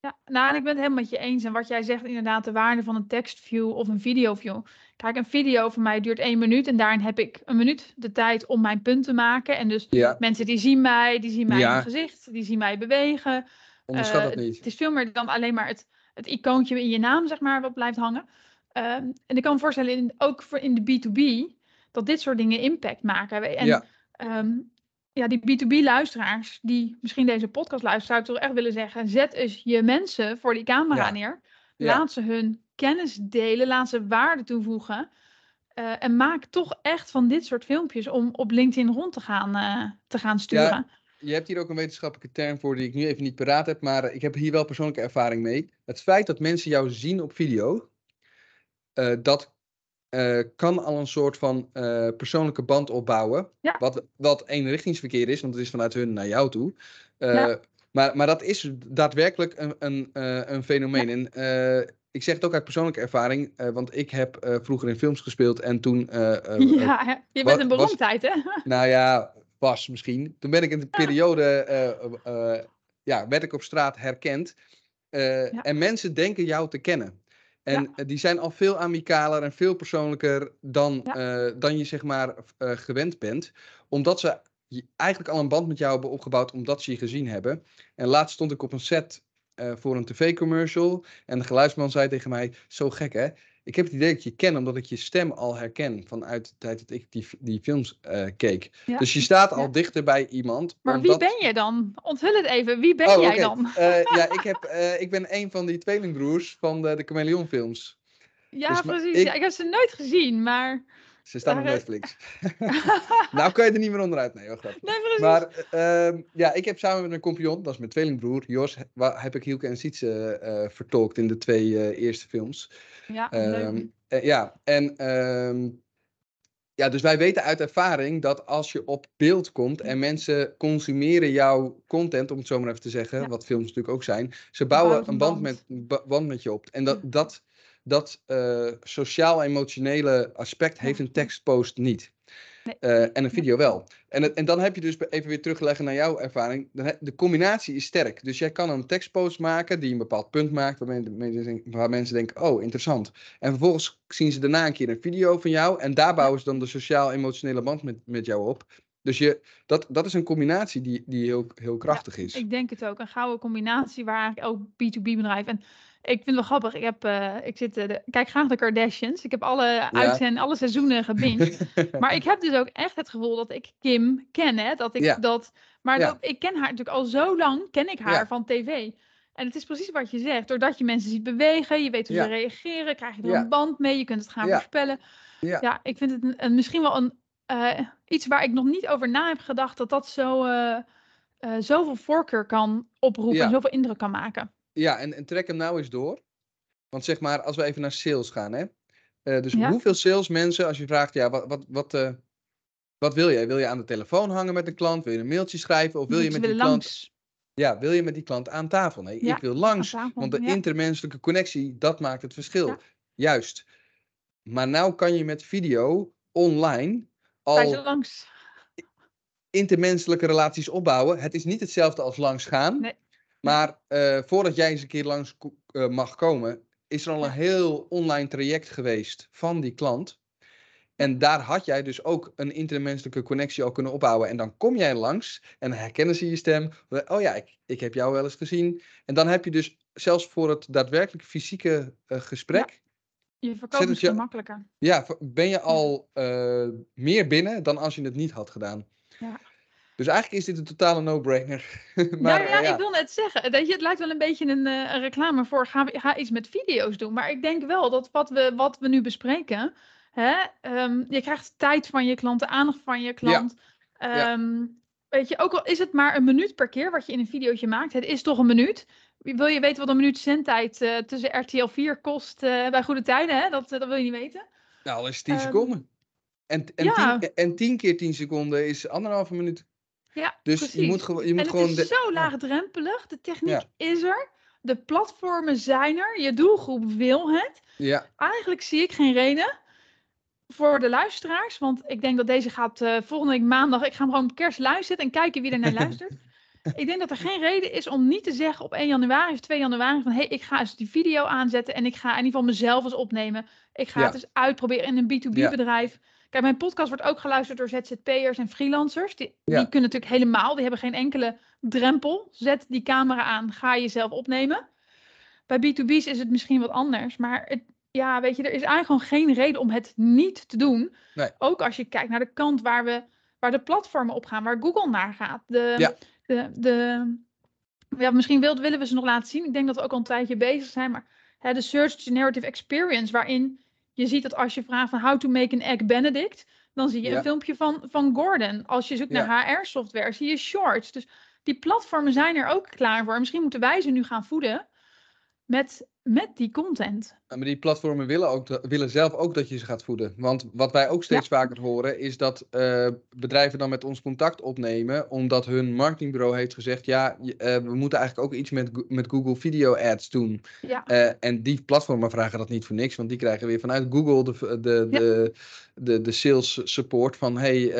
Ja, nou, en ik ben het helemaal met je eens. En wat jij zegt, inderdaad, de waarde van een tekstview of een videoview. Kijk, een video van mij duurt één minuut en daarin heb ik een minuut de tijd om mijn punt te maken. En dus mensen die zien mij, die zien mijn gezicht, die zien mij bewegen. Onderschat dat niet. Het is veel meer dan alleen maar het, het icoontje in je naam, zeg maar, wat blijft hangen. Ehm, en ik kan me voorstellen, in, ook voor in de B2B, dat dit soort dingen impact maken. En ja. Ehm, ja, die B2B-luisteraars, die misschien deze podcast luisteren, zou ik toch echt willen zeggen: zet eens je mensen voor die camera neer. Laat ze hun kennis delen, laat ze waarde toevoegen. Uh, en maak toch echt van dit soort filmpjes om op LinkedIn rond te gaan, uh, te gaan sturen. Ja, je hebt hier ook een wetenschappelijke term voor die ik nu even niet paraat heb, maar ik heb hier wel persoonlijke ervaring mee. Het feit dat mensen jou zien op video, uh, dat uh, kan al een soort van uh, persoonlijke band opbouwen. Ja. Wat, wat eenrichtingsverkeer is, want het is vanuit hun naar jou toe. Uh, ja. maar, maar dat is daadwerkelijk een, een, een fenomeen. Ja. En ik zeg het ook uit persoonlijke ervaring, want ik heb vroeger in films gespeeld en toen. *laughs* ja, je bent een beroemdheid, hè? *laughs* Nou ja, was misschien. Toen ben ik in de periode. ja, werd ik op straat herkend. En mensen denken jou te kennen. En die zijn al veel amicaler en veel persoonlijker dan, eh, dan je zeg maar uh, gewend bent. Omdat ze eigenlijk al een band met jou hebben opgebouwd omdat ze je gezien hebben. En laatst stond ik op een set uh, voor een tv-commercial. En de geluidsman zei tegen mij, zo gek hè, ik heb het idee dat ik je ken, omdat ik je stem al herken vanuit de tijd dat ik die, die films uh, keek. Dus je staat al dichter bij iemand. Maar wie ben je dan? Onthul het even, wie ben oh, jij dan? Uh, *laughs* ja, ik, heb, uh, ik ben een van die tweelingbroers van de, de Chameleon films. Ja, dus, precies. Ik... Ja, ik heb ze nooit gezien, maar... Ze staan op Netflix. *laughs* nou kan je er niet meer onderuit. Nee, wacht Nee. Maar uh, ja, ik heb samen met mijn compagnon, dat is mijn tweelingbroer, Jos, heb ik Hielke en Sietse uh, vertolkt in de twee uh, eerste films. Ja, um, ja, en um, ja, dus wij weten uit ervaring dat als je op beeld komt en mensen consumeren jouw content, om het zo maar even te zeggen, ja. wat films natuurlijk ook zijn, ze bouwen een band, band, met, band met je op. En dat, dat dat uh, sociaal-emotionele aspect heeft een tekstpost niet. Nee. Uh, en een video wel. En, het, en dan heb je dus even weer terugleggen naar jouw ervaring. De combinatie is sterk. Dus jij kan een tekstpost maken die een bepaald punt maakt, waar mensen, waar mensen denken, oh, interessant. En vervolgens zien ze daarna een keer een video van jou en daar bouwen ze dan de sociaal-emotionele band met, met jou op. Dus je, dat, dat is een combinatie die, die heel, heel krachtig ja, is. Ik denk het ook. Een gouden combinatie waar eigenlijk ook B2B-bedrijven... En ik vind het wel grappig. Ik, heb, uh, ik zit, uh, de, kijk graag de Kardashians. Ik heb alle ja. uitzend, alle seizoenen gebinged. *laughs* maar ik heb dus ook echt het gevoel dat ik Kim ken. Hè? Dat ik ja. dat, maar dat, ik ken haar natuurlijk al zo lang, ken ik haar van tv. En het is precies wat je zegt. Doordat je mensen ziet bewegen, je weet hoe ze reageren, krijg je er een band mee, je kunt het gaan voorspellen. Ja. ik vind het een, een, misschien wel een, uh, iets waar ik nog niet over na heb gedacht, dat dat zo, zoveel voorkeur kan oproepen en zoveel indruk kan maken. Ja, en, en trek hem nou eens door. Want zeg maar, als we even naar sales gaan, hè. Uh, dus ja. hoeveel salesmensen, als je vraagt, ja, wat, wat, wat, uh, wat wil jij? Wil je aan de telefoon hangen met een klant? Wil je een mailtje schrijven? Of wil je met die klant... Langs. Ja, wil je met die klant aan tafel? Nee, ja, ik wil langs. Tafel, want de intermenselijke connectie, dat maakt het verschil. Juist. Maar nou kan je met video online al langs. intermenselijke relaties opbouwen. Het is niet hetzelfde als langs gaan. Nee. Maar uh, voordat jij eens een keer langs uh, mag komen, is er al een heel online traject geweest van die klant. En daar had jij dus ook een intermenselijke connectie al kunnen opbouwen. En dan kom jij langs en herkennen ze je stem. Oh ja, ik, ik heb jou wel eens gezien. En dan heb je dus zelfs voor het daadwerkelijk fysieke uh, gesprek. Je verkoopt het je, makkelijker. Ja, ben je al meer binnen dan als je het niet had gedaan. Ja. Dus eigenlijk is dit een totale no-brainer. *laughs* maar, ja, ja, ja, ik wil net zeggen. Dat je, het lijkt wel een beetje een, uh, een reclame voor ga, ga, iets met video's doen. Maar ik denk wel dat wat we, wat we nu bespreken. Hè, um, je krijgt tijd van je klant, de aandacht van je klant. Ja. Um, weet je, ook al is het maar een minuut per keer wat je in een videootje maakt. Het is toch een minuut. Wil je weten wat een minuut zendtijd uh, tussen RTL 4 kost uh, bij goede tijden? Hè? Dat, dat wil je niet weten. Nou, dat is 10 um, seconden. En, en, ja. tien, en 10 keer 10 seconden is anderhalve minuut. Ja, dus precies. je moet, je moet en het gewoon. Het is zo laagdrempelig. De techniek ja. is er. De platformen zijn er. Je doelgroep wil het. Ja. Eigenlijk zie ik geen reden voor de luisteraars. Want ik denk dat deze gaat uh, volgende week maandag. Ik ga hem gewoon op kerst luisteren en kijken wie er naar *laughs* luistert. Ik denk dat er geen reden is om niet te zeggen op 1 januari of 2 januari van hé, hey, ik ga eens die video aanzetten en ik ga in ieder geval mezelf eens opnemen. Ik ga het eens uitproberen in een B2B bedrijf. Kijk, mijn podcast wordt ook geluisterd door ZZP'ers en freelancers. Die, die, kunnen natuurlijk helemaal, die hebben geen enkele drempel. Zet die camera aan, ga jezelf opnemen. Bij B2B's is het misschien wat anders, maar het, ja, weet je, er is eigenlijk gewoon geen reden om het niet te doen. Nee. Ook als je kijkt naar de kant waar, we, waar de platformen op gaan, waar Google naar gaat. De, ja. De, de, ja, misschien willen we ze nog laten zien. Ik denk dat we ook al een tijdje bezig zijn, maar hè, de Search Generative Experience, waarin je ziet dat als je vraagt van how to make an egg benedict, dan zie je een filmpje van, van Gordon. Als je zoekt naar HR-software, zie je shorts. Dus die platformen zijn er ook klaar voor. Misschien moeten wij ze nu gaan voeden met, met die content. Maar die platformen willen, ook, willen zelf ook dat je ze gaat voeden. Want wat wij ook steeds vaker horen, is dat uh, bedrijven dan met ons contact opnemen, omdat hun marketingbureau heeft gezegd, ja, uh, we moeten eigenlijk ook iets met, met Google Video Ads doen. Ja. Uh, en die platformen vragen dat niet voor niks, want die krijgen weer vanuit Google de, de, ja. de, de, de, sales support van, hey,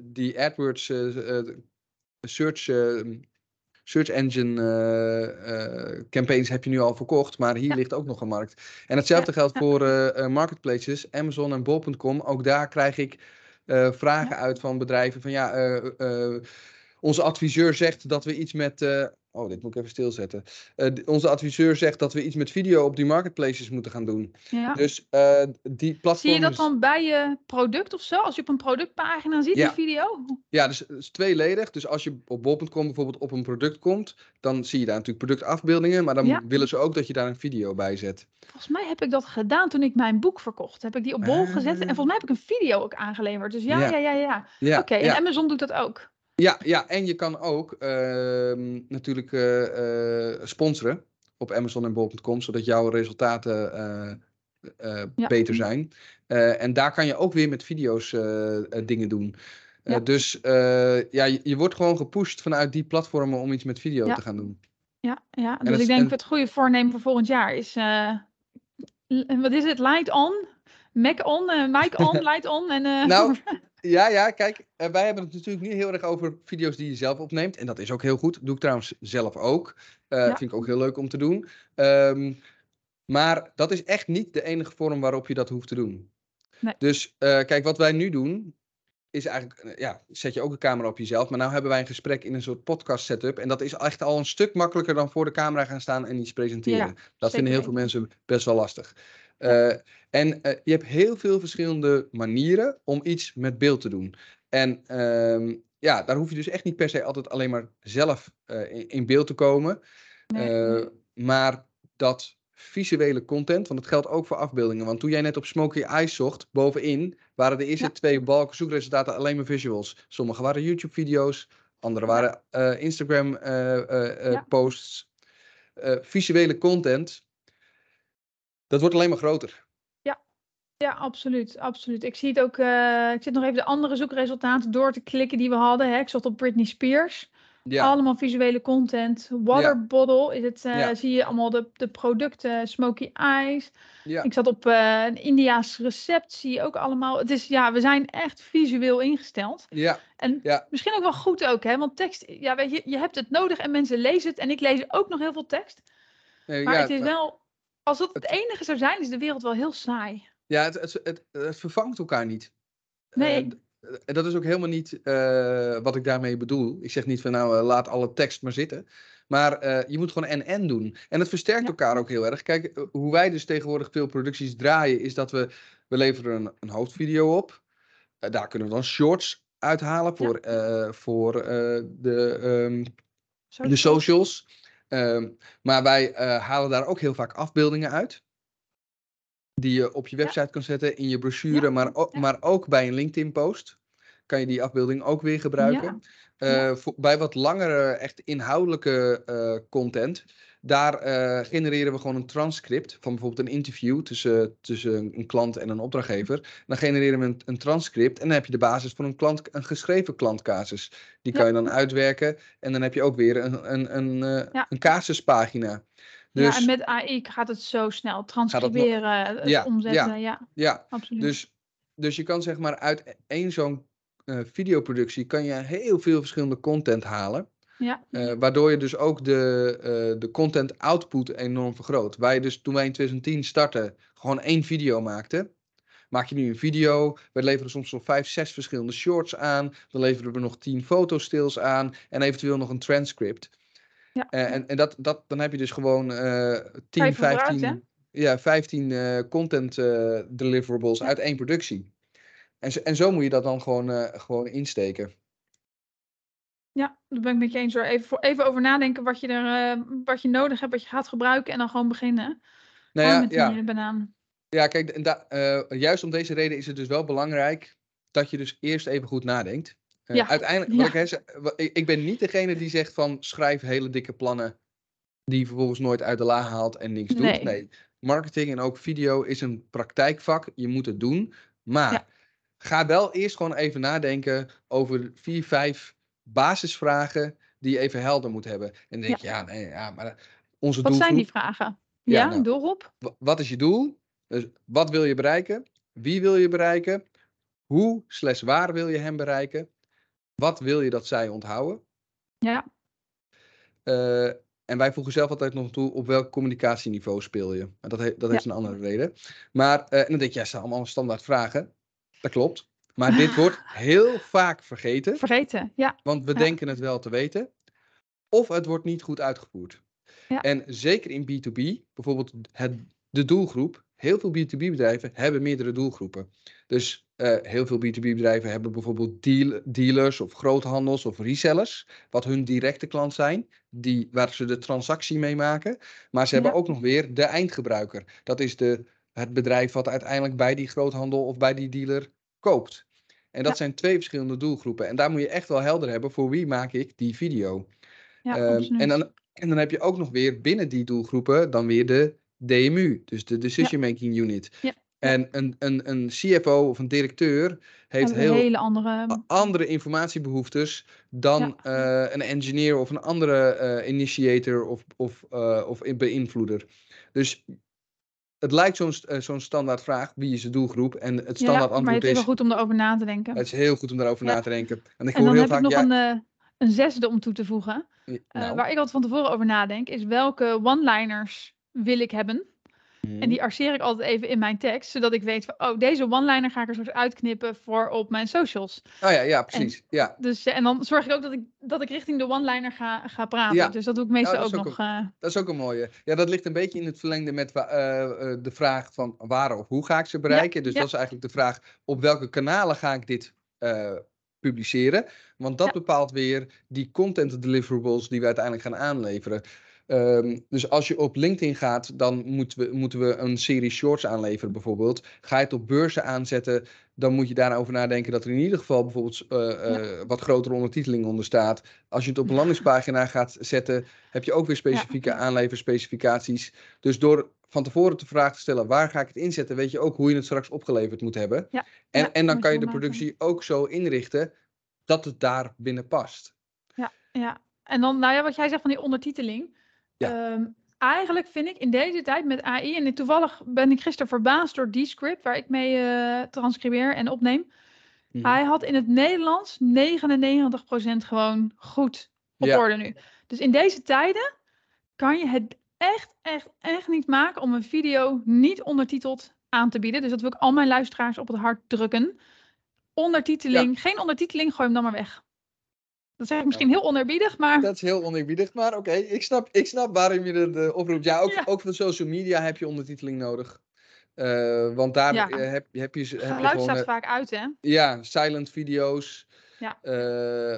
die AdWords search search engine uh, campaigns heb je nu al verkocht, maar hier ligt ook nog een markt. En hetzelfde geldt *laughs* voor uh, marketplaces, Amazon en bol.com. Ook daar krijg ik vragen uit van bedrijven van ja, onze adviseur zegt dat we iets met Oh, dit moet ik even stilzetten. Uh, onze adviseur zegt dat we iets met video op die marketplaces moeten gaan doen. Ja. Dus uh, die platforms... Zie je dat dan bij je product of zo? Als je op een productpagina ziet, die video? Ja, dus het is tweeledig. Dus als je op bol.com bijvoorbeeld op een product komt, dan zie je daar natuurlijk productafbeeldingen, maar dan willen ze ook dat je daar een video bij zet. Volgens mij heb ik dat gedaan toen ik mijn boek verkocht. Heb ik die op bol gezet en volgens mij heb ik een video ook aangeleverd. Dus ja, ja, ja, ja. ja. Oké, en Amazon doet dat ook. Ja, ja, en je kan ook uh, natuurlijk uh, sponsoren op Amazon en bol.com, zodat jouw resultaten uh, ja. beter zijn. en daar kan je ook weer met video's dingen doen. Ja. Dus ja, je, je, wordt gewoon gepusht vanuit die platformen om iets met video te gaan doen. Ja, ja. dus ik denk en... het goede voornemen voor volgend jaar is, wat is het, light on, Mac on, mic on, *laughs* light on. En, nou, *laughs* Ja, ja, kijk, eh, wij hebben het natuurlijk niet heel erg over video's die je zelf opneemt. En dat is ook heel goed. doe ik trouwens zelf ook. Uh, Vind ik ook heel leuk om te doen. Um, maar dat is echt niet de enige vorm waarop je dat hoeft te doen. Nee. Dus uh, kijk, wat wij nu doen, is eigenlijk, ja, zet je ook een camera op jezelf. Maar nu hebben wij een gesprek in een soort podcast setup. En dat is echt al een stuk makkelijker dan voor de camera gaan staan en iets presenteren. Ja, dat vinden heel veel mensen best wel lastig. Uh, en uh, je hebt heel veel verschillende manieren om iets met beeld te doen. En uh, ja, daar hoef je dus echt niet per se altijd alleen maar zelf uh, in, in, beeld te komen. Nee. Maar dat visuele content, want dat geldt ook voor afbeeldingen. Want toen jij net op Smoky Eyes zocht, bovenin waren de eerste ja. twee balken zoekresultaten alleen maar visuals. Sommige waren YouTube-video's, andere waren Instagram-posts. Ja. visuele content dat wordt alleen maar groter. Ja, ja absoluut, absoluut. Ik zie het ook, uh, ik zit nog even de andere zoekresultaten door te klikken die we hadden. Hè. Ik zat op Britney Spears. Ja. Allemaal visuele content. Water ja. bottle is het, uh, ja. zie je allemaal de, de producten, smoky eyes. Ik zat op uh, een Indiaas recept, zie je ook allemaal. Het is, ja, we zijn echt visueel ingesteld. Ja. En misschien ook wel goed ook, hè, want tekst, ja, weet je, je hebt het nodig en mensen lezen het. En ik lees ook nog heel veel tekst. Nee, maar het is wel als dat het enige zou zijn, is de wereld wel heel saai. Ja, het, het, het, het vervangt elkaar niet. Nee. Uh, dat is ook helemaal niet uh, wat ik daarmee bedoel. Ik zeg niet van nou, uh, laat alle tekst maar zitten. Maar je moet gewoon en-en doen. En het versterkt ja. elkaar ook heel erg. Kijk, hoe wij dus tegenwoordig veel producties draaien, is dat we, we leveren een, een hoofdvideo op. daar kunnen we dan shorts uithalen voor, ja. voor de, um, de socials. Um, maar wij uh, halen daar ook heel vaak afbeeldingen uit. Die je op je website ja. kan zetten, in je brochure, ja. maar, ook, maar ook bij een LinkedIn-post. Kan je die afbeelding ook weer gebruiken. Voor, bij wat langere, echt inhoudelijke uh, content daar uh, genereren we gewoon een transcript van bijvoorbeeld een interview tussen, tussen een klant en een opdrachtgever. Dan genereren we een, een transcript en dan heb je de basis voor een, klant, een geschreven klantcasus. Die kan je dan uitwerken en dan heb je ook weer een, een, een, uh, ja. een casuspagina. Dus, ja, en met AI gaat het zo snel transcriberen, nog, ja, omzetten. Ja, ja, ja, absoluut. Dus, dus je kan zeg maar uit één zo'n uh, videoproductie kan je heel veel verschillende content halen. Ja. Uh, waardoor je dus ook de, uh, de content output enorm vergroot. Waar je dus toen wij in 2010 startten, gewoon één video maakten. Maak je nu een video, we leveren soms nog vijf, zes verschillende shorts aan. Dan leveren we nog tien fotostils aan en eventueel nog een transcript. Ja. Uh, en en dat, dat, dan heb je dus gewoon 10, 15, ja, 15 content deliverables uit één productie. En zo, en zo moet je dat dan gewoon, gewoon insteken. Ja, daar ben ik met je eens hoor. Even, voor, even over nadenken wat je, er, uh, wat je nodig hebt, wat je gaat gebruiken en dan gewoon beginnen. Nou ja, met die ja. banaan. Ja, kijk, en da, uh, juist om deze reden is het dus wel belangrijk dat je dus eerst even goed nadenkt. Uh, ja. Uiteindelijk, ja. ik, ik, ik ben niet degene die zegt van schrijf hele dikke plannen die vervolgens nooit uit de la haalt en niks nee. doet. Nee, marketing en ook video is een praktijkvak. Je moet het doen. Maar. Ga wel eerst gewoon even nadenken over vier, vijf basisvragen die je even helder moet hebben. En dan denk je, ja, nee, ja, maar onze Wat zijn die vragen? Ja, ja nou, doelgroep? Wat is je doel? Dus wat wil je bereiken? Wie wil je bereiken? Hoe slash waar wil je hem bereiken? Wat wil je dat zij onthouden? Ja. Uh, en wij voegen zelf altijd nog toe op welk communicatieniveau speel je. Dat, he dat heeft een andere reden. Maar uh, en dan denk je, ja, zijn allemaal standaard vragen. Dat klopt. Maar dit wordt *laughs* heel vaak vergeten. Vergeten, ja. Want we denken het wel te weten. Of het wordt niet goed uitgevoerd. Ja. En zeker in B2B, bijvoorbeeld het, de doelgroep. Heel veel B2B-bedrijven hebben meerdere doelgroepen. Dus uh, heel veel B2B-bedrijven hebben bijvoorbeeld deal, dealers of groothandels of resellers, wat hun directe klant zijn, die, waar ze de transactie mee maken. Maar ze hebben ook nog weer de eindgebruiker. Dat is de, het bedrijf wat uiteindelijk bij die groothandel of bij die dealer koopt. En dat zijn twee verschillende doelgroepen. En daar moet je echt wel helder hebben voor wie maak ik die video. Ja, um, en, dan, en dan heb je ook nog weer binnen die doelgroepen dan weer de DMU, dus de Decision Making Unit. Ja. En een, een, een CFO of een directeur heeft heel hele andere... andere informatiebehoeftes dan ja. uh, een engineer of een andere uh, initiator of, of, uh, of beïnvloeder. Dus het lijkt zo'n zo'n standaard vraag, wie is de doelgroep? En het standaard ja, antwoord is... maar het is wel goed om erover na te denken. Het is heel goed om daarover ja. na te denken. En, ik en hoor dan heel heb vaak, ik nog ja, een, uh, een zesde om toe te voegen. Uh, nou. Waar ik altijd van tevoren over nadenk, is welke one-liners wil ik hebben? En die mhm. arceer ik altijd even in mijn tekst, zodat ik weet van, oh, deze one-liner ga ik er soort uitknippen voor op mijn socials. Oh ja, ja, precies. En, ja. Dus, en dan zorg ik ook dat ik, dat ik richting de one-liner ga, ga praten. Ja. Dus dat doe ik meestal ook, ook, nog. Een, uh... Dat is ook een mooie. Ja, dat ligt een beetje in het verlengde met uh, uh, de vraag van waar of hoe ga ik ze bereiken. Ja, dus dat is eigenlijk de vraag, op welke kanalen ga ik dit publiceren? Want dat bepaalt weer die content deliverables die we uiteindelijk gaan aanleveren. Um, dus als je op LinkedIn gaat, dan moeten we, moeten we een serie shorts aanleveren bijvoorbeeld. Ga je het op beurzen aanzetten, dan moet je daarover nadenken dat er in ieder geval bijvoorbeeld uh, uh, ja. wat grotere ondertiteling onder staat. Als je het op een landingspagina gaat zetten, heb je ook weer specifieke ja. aanleverspecificaties. Dus door van tevoren de vraag te stellen, waar ga ik het inzetten, weet je ook hoe je het straks opgeleverd moet hebben. Ja. En, en dan kan je de productie ook zo inrichten dat het daar binnen past. Ja, ja. En dan, nou ja, wat jij zegt van die ondertiteling. Ja. Um, eigenlijk vind ik in deze tijd met AI, en toevallig ben ik gisteren verbaasd door die script waar ik mee uh, transcribeer en opneem. Hmm. Hij had in het Nederlands 99% gewoon goed op ja. orde nu. Dus in deze tijden kan je het echt, echt, echt niet maken om een video niet ondertiteld aan te bieden. Dus dat wil ik al mijn luisteraars op het hart drukken. Ondertiteling, ja. geen ondertiteling, gooi hem dan maar weg. Dat zeg ik misschien heel onerbiedig, maar... Dat is heel onerbiedig, maar oké. Okay. Ik, snap, ik snap waarom je het uh, oproept. Ja ook, ja. ook voor social media heb je ondertiteling nodig. Uh, want daar ja. heb, heb, je... Heb je Geluid gewoon, staat vaak uit, hè? Ja, silent video's. Ja.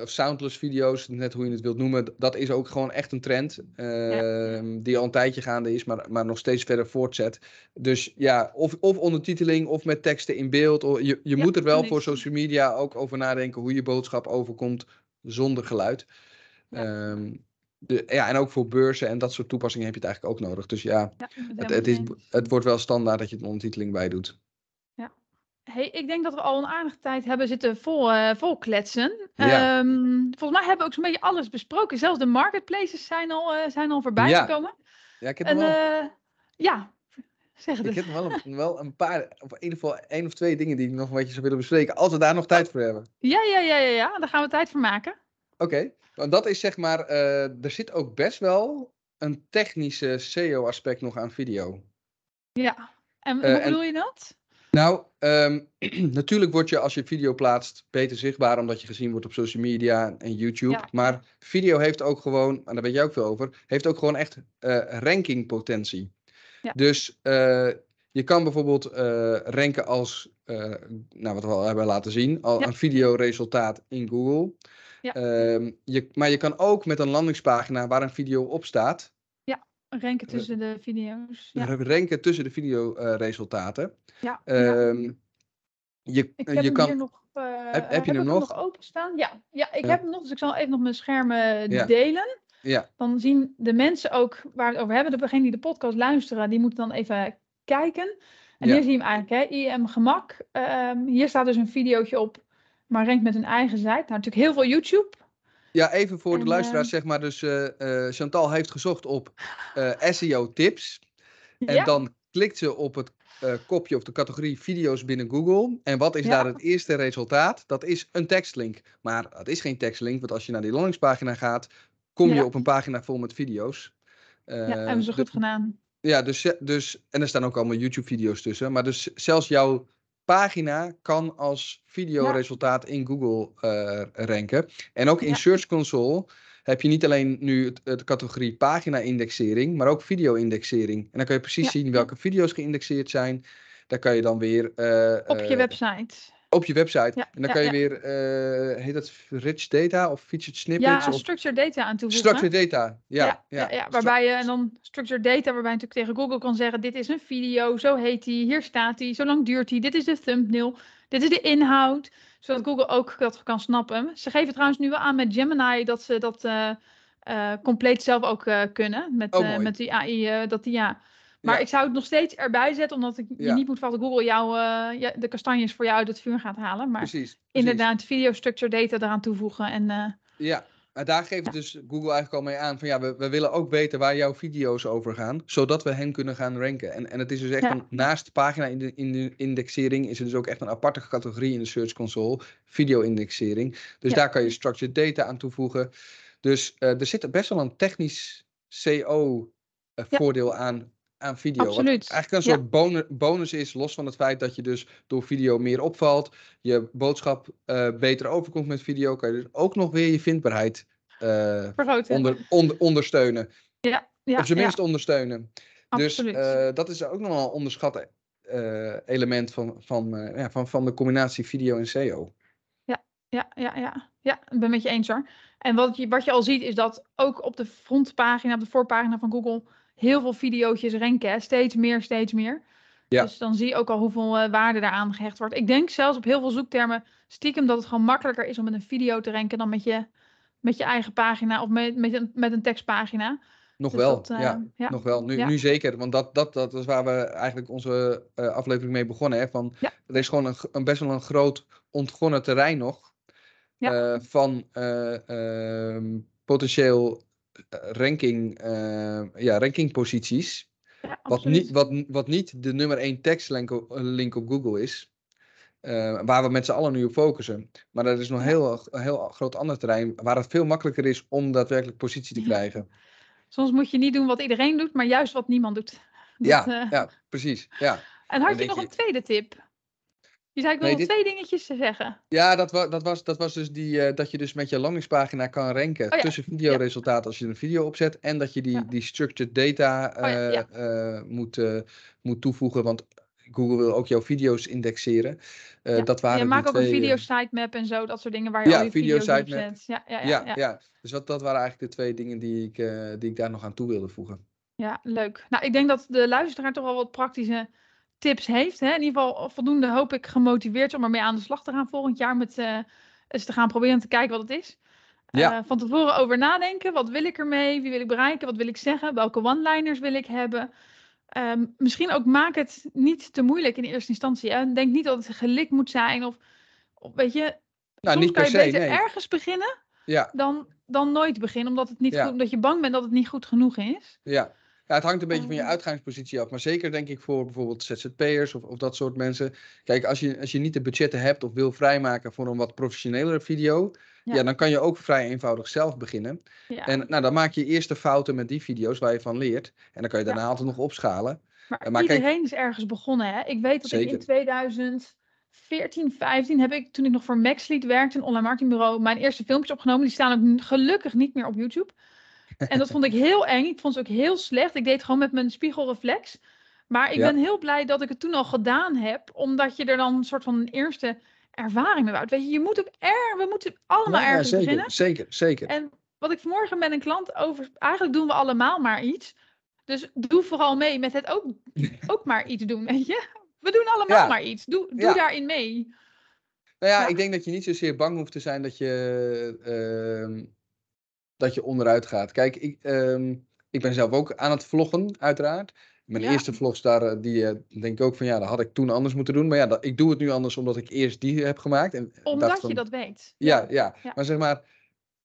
of soundless video's, net hoe je het wilt noemen. Dat is ook gewoon echt een trend. Ja. Die al een tijdje gaande is, maar, maar nog steeds verder voortzet. Dus ja, of, of ondertiteling of met teksten in beeld. Of, je je moet er wel voor social media ook over nadenken hoe je boodschap overkomt zonder geluid. Ja. Um, de, ja, en ook voor beurzen en dat soort toepassingen heb je het eigenlijk ook nodig. Dus ja, ja het, het, is, het wordt wel standaard dat je een ondertiteling bij doet. Ja. Hey, ik denk dat we al een aardige tijd hebben zitten vol, uh, vol kletsen. Ja. Um, volgens mij hebben we ook zo'n beetje alles besproken. Zelfs de marketplaces zijn al, uh, zijn al voorbij ja. gekomen. Ja, ik heb en, wel... Uh, ja, zeg Ik heb wel een, wel een paar, of in ieder geval één of twee dingen die ik nog een beetje zou willen bespreken. Als we daar nog tijd voor hebben. Ja, ja, ja, ja, ja. daar gaan we tijd voor maken. oké. Want dat is zeg maar, uh, er zit ook best wel een technische SEO-aspect nog aan video. Ja, en uh, hoe bedoel je dat? Nou, um, *clears throat* natuurlijk word je als je video plaatst beter zichtbaar omdat je gezien wordt op social media en YouTube. Maar video heeft ook gewoon, en daar weet jij ook veel over, heeft ook gewoon echt uh, rankingpotentie. Ja. Dus uh, je kan bijvoorbeeld uh, ranken als, nou wat we al hebben laten zien, al een videoresultaat in Google. Ja. Um, je, maar je kan ook met een landingspagina waar een video op staat. Ja, ranken tussen de video's. Ja. Ranken tussen de videoresultaten. Ja. Um, je, ik heb je kan. Nog, uh, heb, heb, je hem nog? nog openstaan? Ja, ja ik heb hem nog, dus ik zal even nog mijn schermen delen. Ja. Dan zien de mensen ook waar we het over hebben, degene die de podcast luisteren, die moeten dan even kijken. En hier zie je hem eigenlijk, hè? IM Gemak. Um, hier staat dus een videootje op, maar rankt met een eigen site. Nou, natuurlijk heel veel YouTube. Ja, even voor de luisteraars, zeg maar. Dus uh, uh, Chantal heeft gezocht op SEO tips. En ja. dan klikt ze op het kopje of de categorie video's binnen Google. En wat is daar het eerste resultaat? Dat is een tekstlink. Maar het is geen tekstlink, want als je naar die landingspagina gaat, kom je op een pagina vol met video's. Ja, hebben ze goed gedaan. Ja, dus, dus, en er staan ook allemaal YouTube-video's tussen. Maar dus zelfs jouw pagina kan als videoresultaat in Google uh, ranken. En ook in Search Console heb je niet alleen nu het, categorie pagina-indexering, maar ook video-indexering. En dan kan je precies zien welke video's geïndexeerd zijn. Daar kan je dan weer... Uh, op je website. Op je website. en dan kan je weer, uh, heet dat rich data of featured snippets? Ja, structured data aan toevoegen. Structured data, ja. ja, ja, waarbij je, en dan structured data, waarbij je natuurlijk tegen Google kan zeggen, dit is een video, zo heet die, hier staat die, zo lang duurt die, dit is de thumbnail, dit is de inhoud zodat Google ook dat kan snappen. Ze geven trouwens nu wel aan met Gemini dat ze dat uh, uh, compleet zelf ook kunnen. Met, oh, met die AI. dat die, ja. Maar ja. ik zou het nog steeds erbij zetten, omdat ik ja. je niet moet dat Google jou, de kastanjes voor jou uit het vuur gaat halen. Maar precies, precies. inderdaad, video structure data eraan toevoegen. En, ja, maar daar geeft ja. dus Google eigenlijk al mee aan van ja, we, we willen ook weten waar jouw video's over gaan, zodat we hen kunnen gaan ranken. En, en het is dus echt ja. een, naast pagina in de, in de indexering is er dus ook echt een aparte categorie in de Search Console, video-indexering. Dus ja. daar kan je structured data aan toevoegen. Dus uh, er zit best wel een technisch CO-voordeel aan, aan video. Absoluut. eigenlijk een soort bonus, bonus is, los van het feit dat je dus door video meer opvalt, je boodschap uh, beter overkomt met video, kan je dus ook nog weer je vindbaarheid uh, onder, onder, ondersteunen. Ja, ja, of zijn minst ja. ondersteunen. Absoluut. Dus uh, dat is ook nog wel een onderschat element van, van, ja, van, van de combinatie video en SEO. Ja, ja, ja, ja. ja ik ben met je eens hoor. En wat je, wat je al ziet is dat ook op de frontpagina, op de voorpagina van Google, heel veel video's ranken. Steeds meer, steeds meer. Ja. Dus dan zie je ook al hoeveel uh, waarde daaraan gehecht wordt. Ik denk zelfs op heel veel zoektermen stiekem dat het gewoon makkelijker is om met een video te ranken dan met je, met je eigen pagina of met, met, een, met een tekstpagina. Nog dus wel, dat, uh, ja, ja, Nog wel. Nu, ja. nu zeker, want dat, dat, dat is waar we eigenlijk onze uh, aflevering mee begonnen. Hè? Van, Er is gewoon een, een, best wel een groot ontgonnen terrein nog. van ehm, potentieel ranking, uh, ja, rankingposities. Ja, wat, niet, wat, wat niet de nummer 1 tekstlink op, link op Google is. Uh, waar we met z'n allen nu op focussen. Maar er is nog heel, een heel groot ander terrein waar het veel makkelijker is om daadwerkelijk positie te krijgen. Soms moet je niet doen wat iedereen doet, maar juist wat niemand doet. Dat, ja, uh... ja, precies. Ja. En had je nog je... een tweede tip? Je zei ik wil nee, nog dit... twee dingetjes te zeggen. Ja, dat, wa dat, was, dat was dus die, uh, dat je dus met je landingspagina kan ranken oh, ja. tussen videoresultaten als je een video opzet. En dat je die, ja. die structured data uh, oh, ja, uh, moet, moet toevoegen. Want Google wil ook jouw video's indexeren. dat waren je maakt ook twee, een video sitemap en zo, dat soort dingen waar je al je video video's op zet. Ja, ja, ja, ja, ja. Dus dat, dat waren eigenlijk de twee dingen die ik, die ik daar nog aan toe wilde voegen. Ja, leuk. Nou, ik denk dat de luisteraar toch wel wat praktische tips heeft. Hè? In ieder geval voldoende hoop ik gemotiveerd om ermee aan de slag te gaan volgend jaar. Met uh, eens te gaan proberen te kijken wat het is. Ja. Uh, van tevoren over nadenken. Wat wil ik ermee? Wie wil ik bereiken? Wat wil ik zeggen? Welke one-liners wil ik hebben? Um, misschien ook maak het niet te moeilijk in eerste instantie. Hè? Denk niet dat het gelikt moet zijn. Of, of weet je, nou, soms niet kan je se, beter nee. ergens beginnen ja. dan, dan nooit beginnen. Omdat, het niet Ja. goed, omdat je bang bent dat het niet goed genoeg is. Ja. Ja, het hangt een beetje van je uitgangspositie af. Maar zeker denk ik voor bijvoorbeeld ZZP'ers of, of dat soort mensen. Kijk, als je, als je niet de budgetten hebt of wil vrijmaken voor een wat professionelere video. Ja. dan kan je ook vrij eenvoudig zelf beginnen. Ja. En nou, dan maak je eerste fouten met die video's waar je van leert. En dan kan je daarna altijd nog opschalen. Maar, maar iedereen is ergens begonnen, hè? Ik weet dat ik in 2014, 15 heb ik, toen ik nog voor Maxlead werkte, een online marketingbureau, mijn eerste filmpjes opgenomen. Die staan ook gelukkig niet meer op YouTube. *laughs* En dat vond ik heel eng. Ik vond ze ook heel slecht. Ik deed het gewoon met mijn spiegelreflex. Maar ik ben heel blij dat ik het toen al gedaan heb, omdat je er dan een soort van een eerste ervaring mee houdt. Weet je, je moet ook er, we moeten allemaal ergens zeker, beginnen. Zeker, zeker. En wat ik vanmorgen met een klant over, eigenlijk doen we allemaal maar iets. Dus doe vooral mee met het ook, *laughs* ook maar iets doen, weet je. We doen allemaal maar iets. Doe, doe daarin mee. Nou ja, ik denk dat je niet zozeer bang hoeft te zijn dat je, uh, dat je onderuit gaat. Kijk, ik, uh, ik ben zelf ook aan het vloggen, uiteraard. Mijn eerste vlogs daar, eh, die uh, denk ik ook van ja, dat had ik toen anders moeten doen. Maar ja, dat, ik doe het nu anders omdat ik eerst die heb gemaakt. En omdat je dat weet. Ja, ja, ja, maar zeg maar,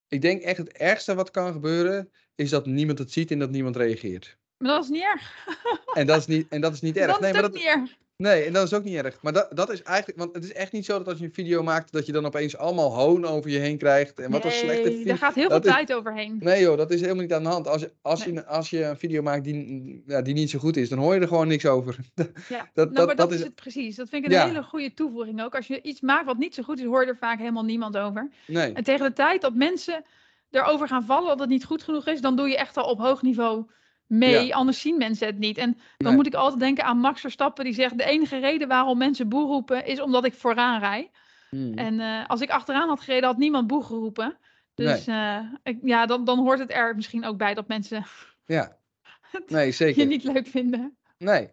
ik denk echt het ergste wat kan gebeuren, is dat niemand het ziet en dat niemand reageert. Maar dat is niet erg. en, dat is niet, en dat is niet *laughs* erg. Dat nee, is maar dat, niet erg. Nee, en dat is ook niet erg. Maar dat, dat is eigenlijk, want het is echt niet zo dat als je een video maakt, dat je dan opeens allemaal hoon over je heen krijgt. En wat nee, een slechte video. daar gaat heel veel tijd overheen. Nee joh, dat is helemaal niet aan de hand. Als, je, als, je, als je een video maakt die, ja, die niet zo goed is, dan hoor je er gewoon niks over. *laughs* Ja, dat, nou, maar dat, is het precies. Dat vind ik een hele goede toevoeging ook. Als je iets maakt wat niet zo goed is, hoor je er vaak helemaal niemand over. Nee. En tegen de tijd dat mensen erover gaan vallen dat het niet goed genoeg is, dan doe je echt al op hoog niveau mee, anders zien mensen het niet. En dan moet ik altijd denken aan Max Verstappen, die zegt: De enige reden waarom mensen boe roepen is omdat ik vooraan rij. Hmm. En uh, als ik achteraan had gereden, had niemand boe geroepen. Dus nee. uh, ik, ja, dan, dan hoort het er misschien ook bij dat mensen ja. *laughs* nee, zeker. je niet leuk vinden. Nee.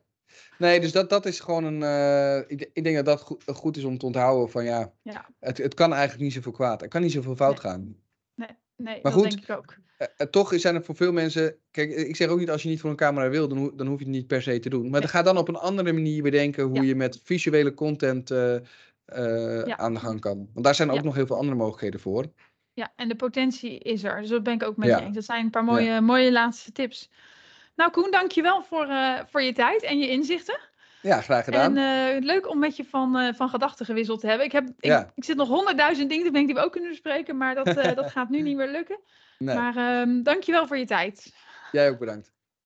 Nee, dus dat, dat is gewoon een. Uh, ik, ik, denk dat dat goed, goed, is om te onthouden van ja, ja. Het, het kan eigenlijk niet zoveel kwaad. Er kan niet zoveel fout nee. gaan. Nee, maar dat goed, denk ik ook. Uh, toch zijn er voor veel mensen. Kijk, ik zeg ook niet als je niet voor een camera wil, dan, ho dan hoef je het niet per se te doen. Maar nee. ga dan op een andere manier bedenken hoe ja. je met visuele content uh, ja. aan de gang kan. Want daar zijn ook ja. nog heel veel andere mogelijkheden voor. Ja, en de potentie is er. Dus dat ben ik ook met je eens. Dat zijn een paar mooie, mooie laatste tips. Nou, Koen, dankjewel voor, voor je tijd en je inzichten. Ja, graag gedaan. En uh, leuk om met je van, uh, van gedachten gewisseld te hebben. Ik, heb, ik, ja. ik zit nog honderdduizend dingen te denken die we ook kunnen bespreken, maar dat, uh, *laughs* dat gaat nu niet meer lukken. Nee. Maar um, dankjewel voor je tijd. Jij ook bedankt.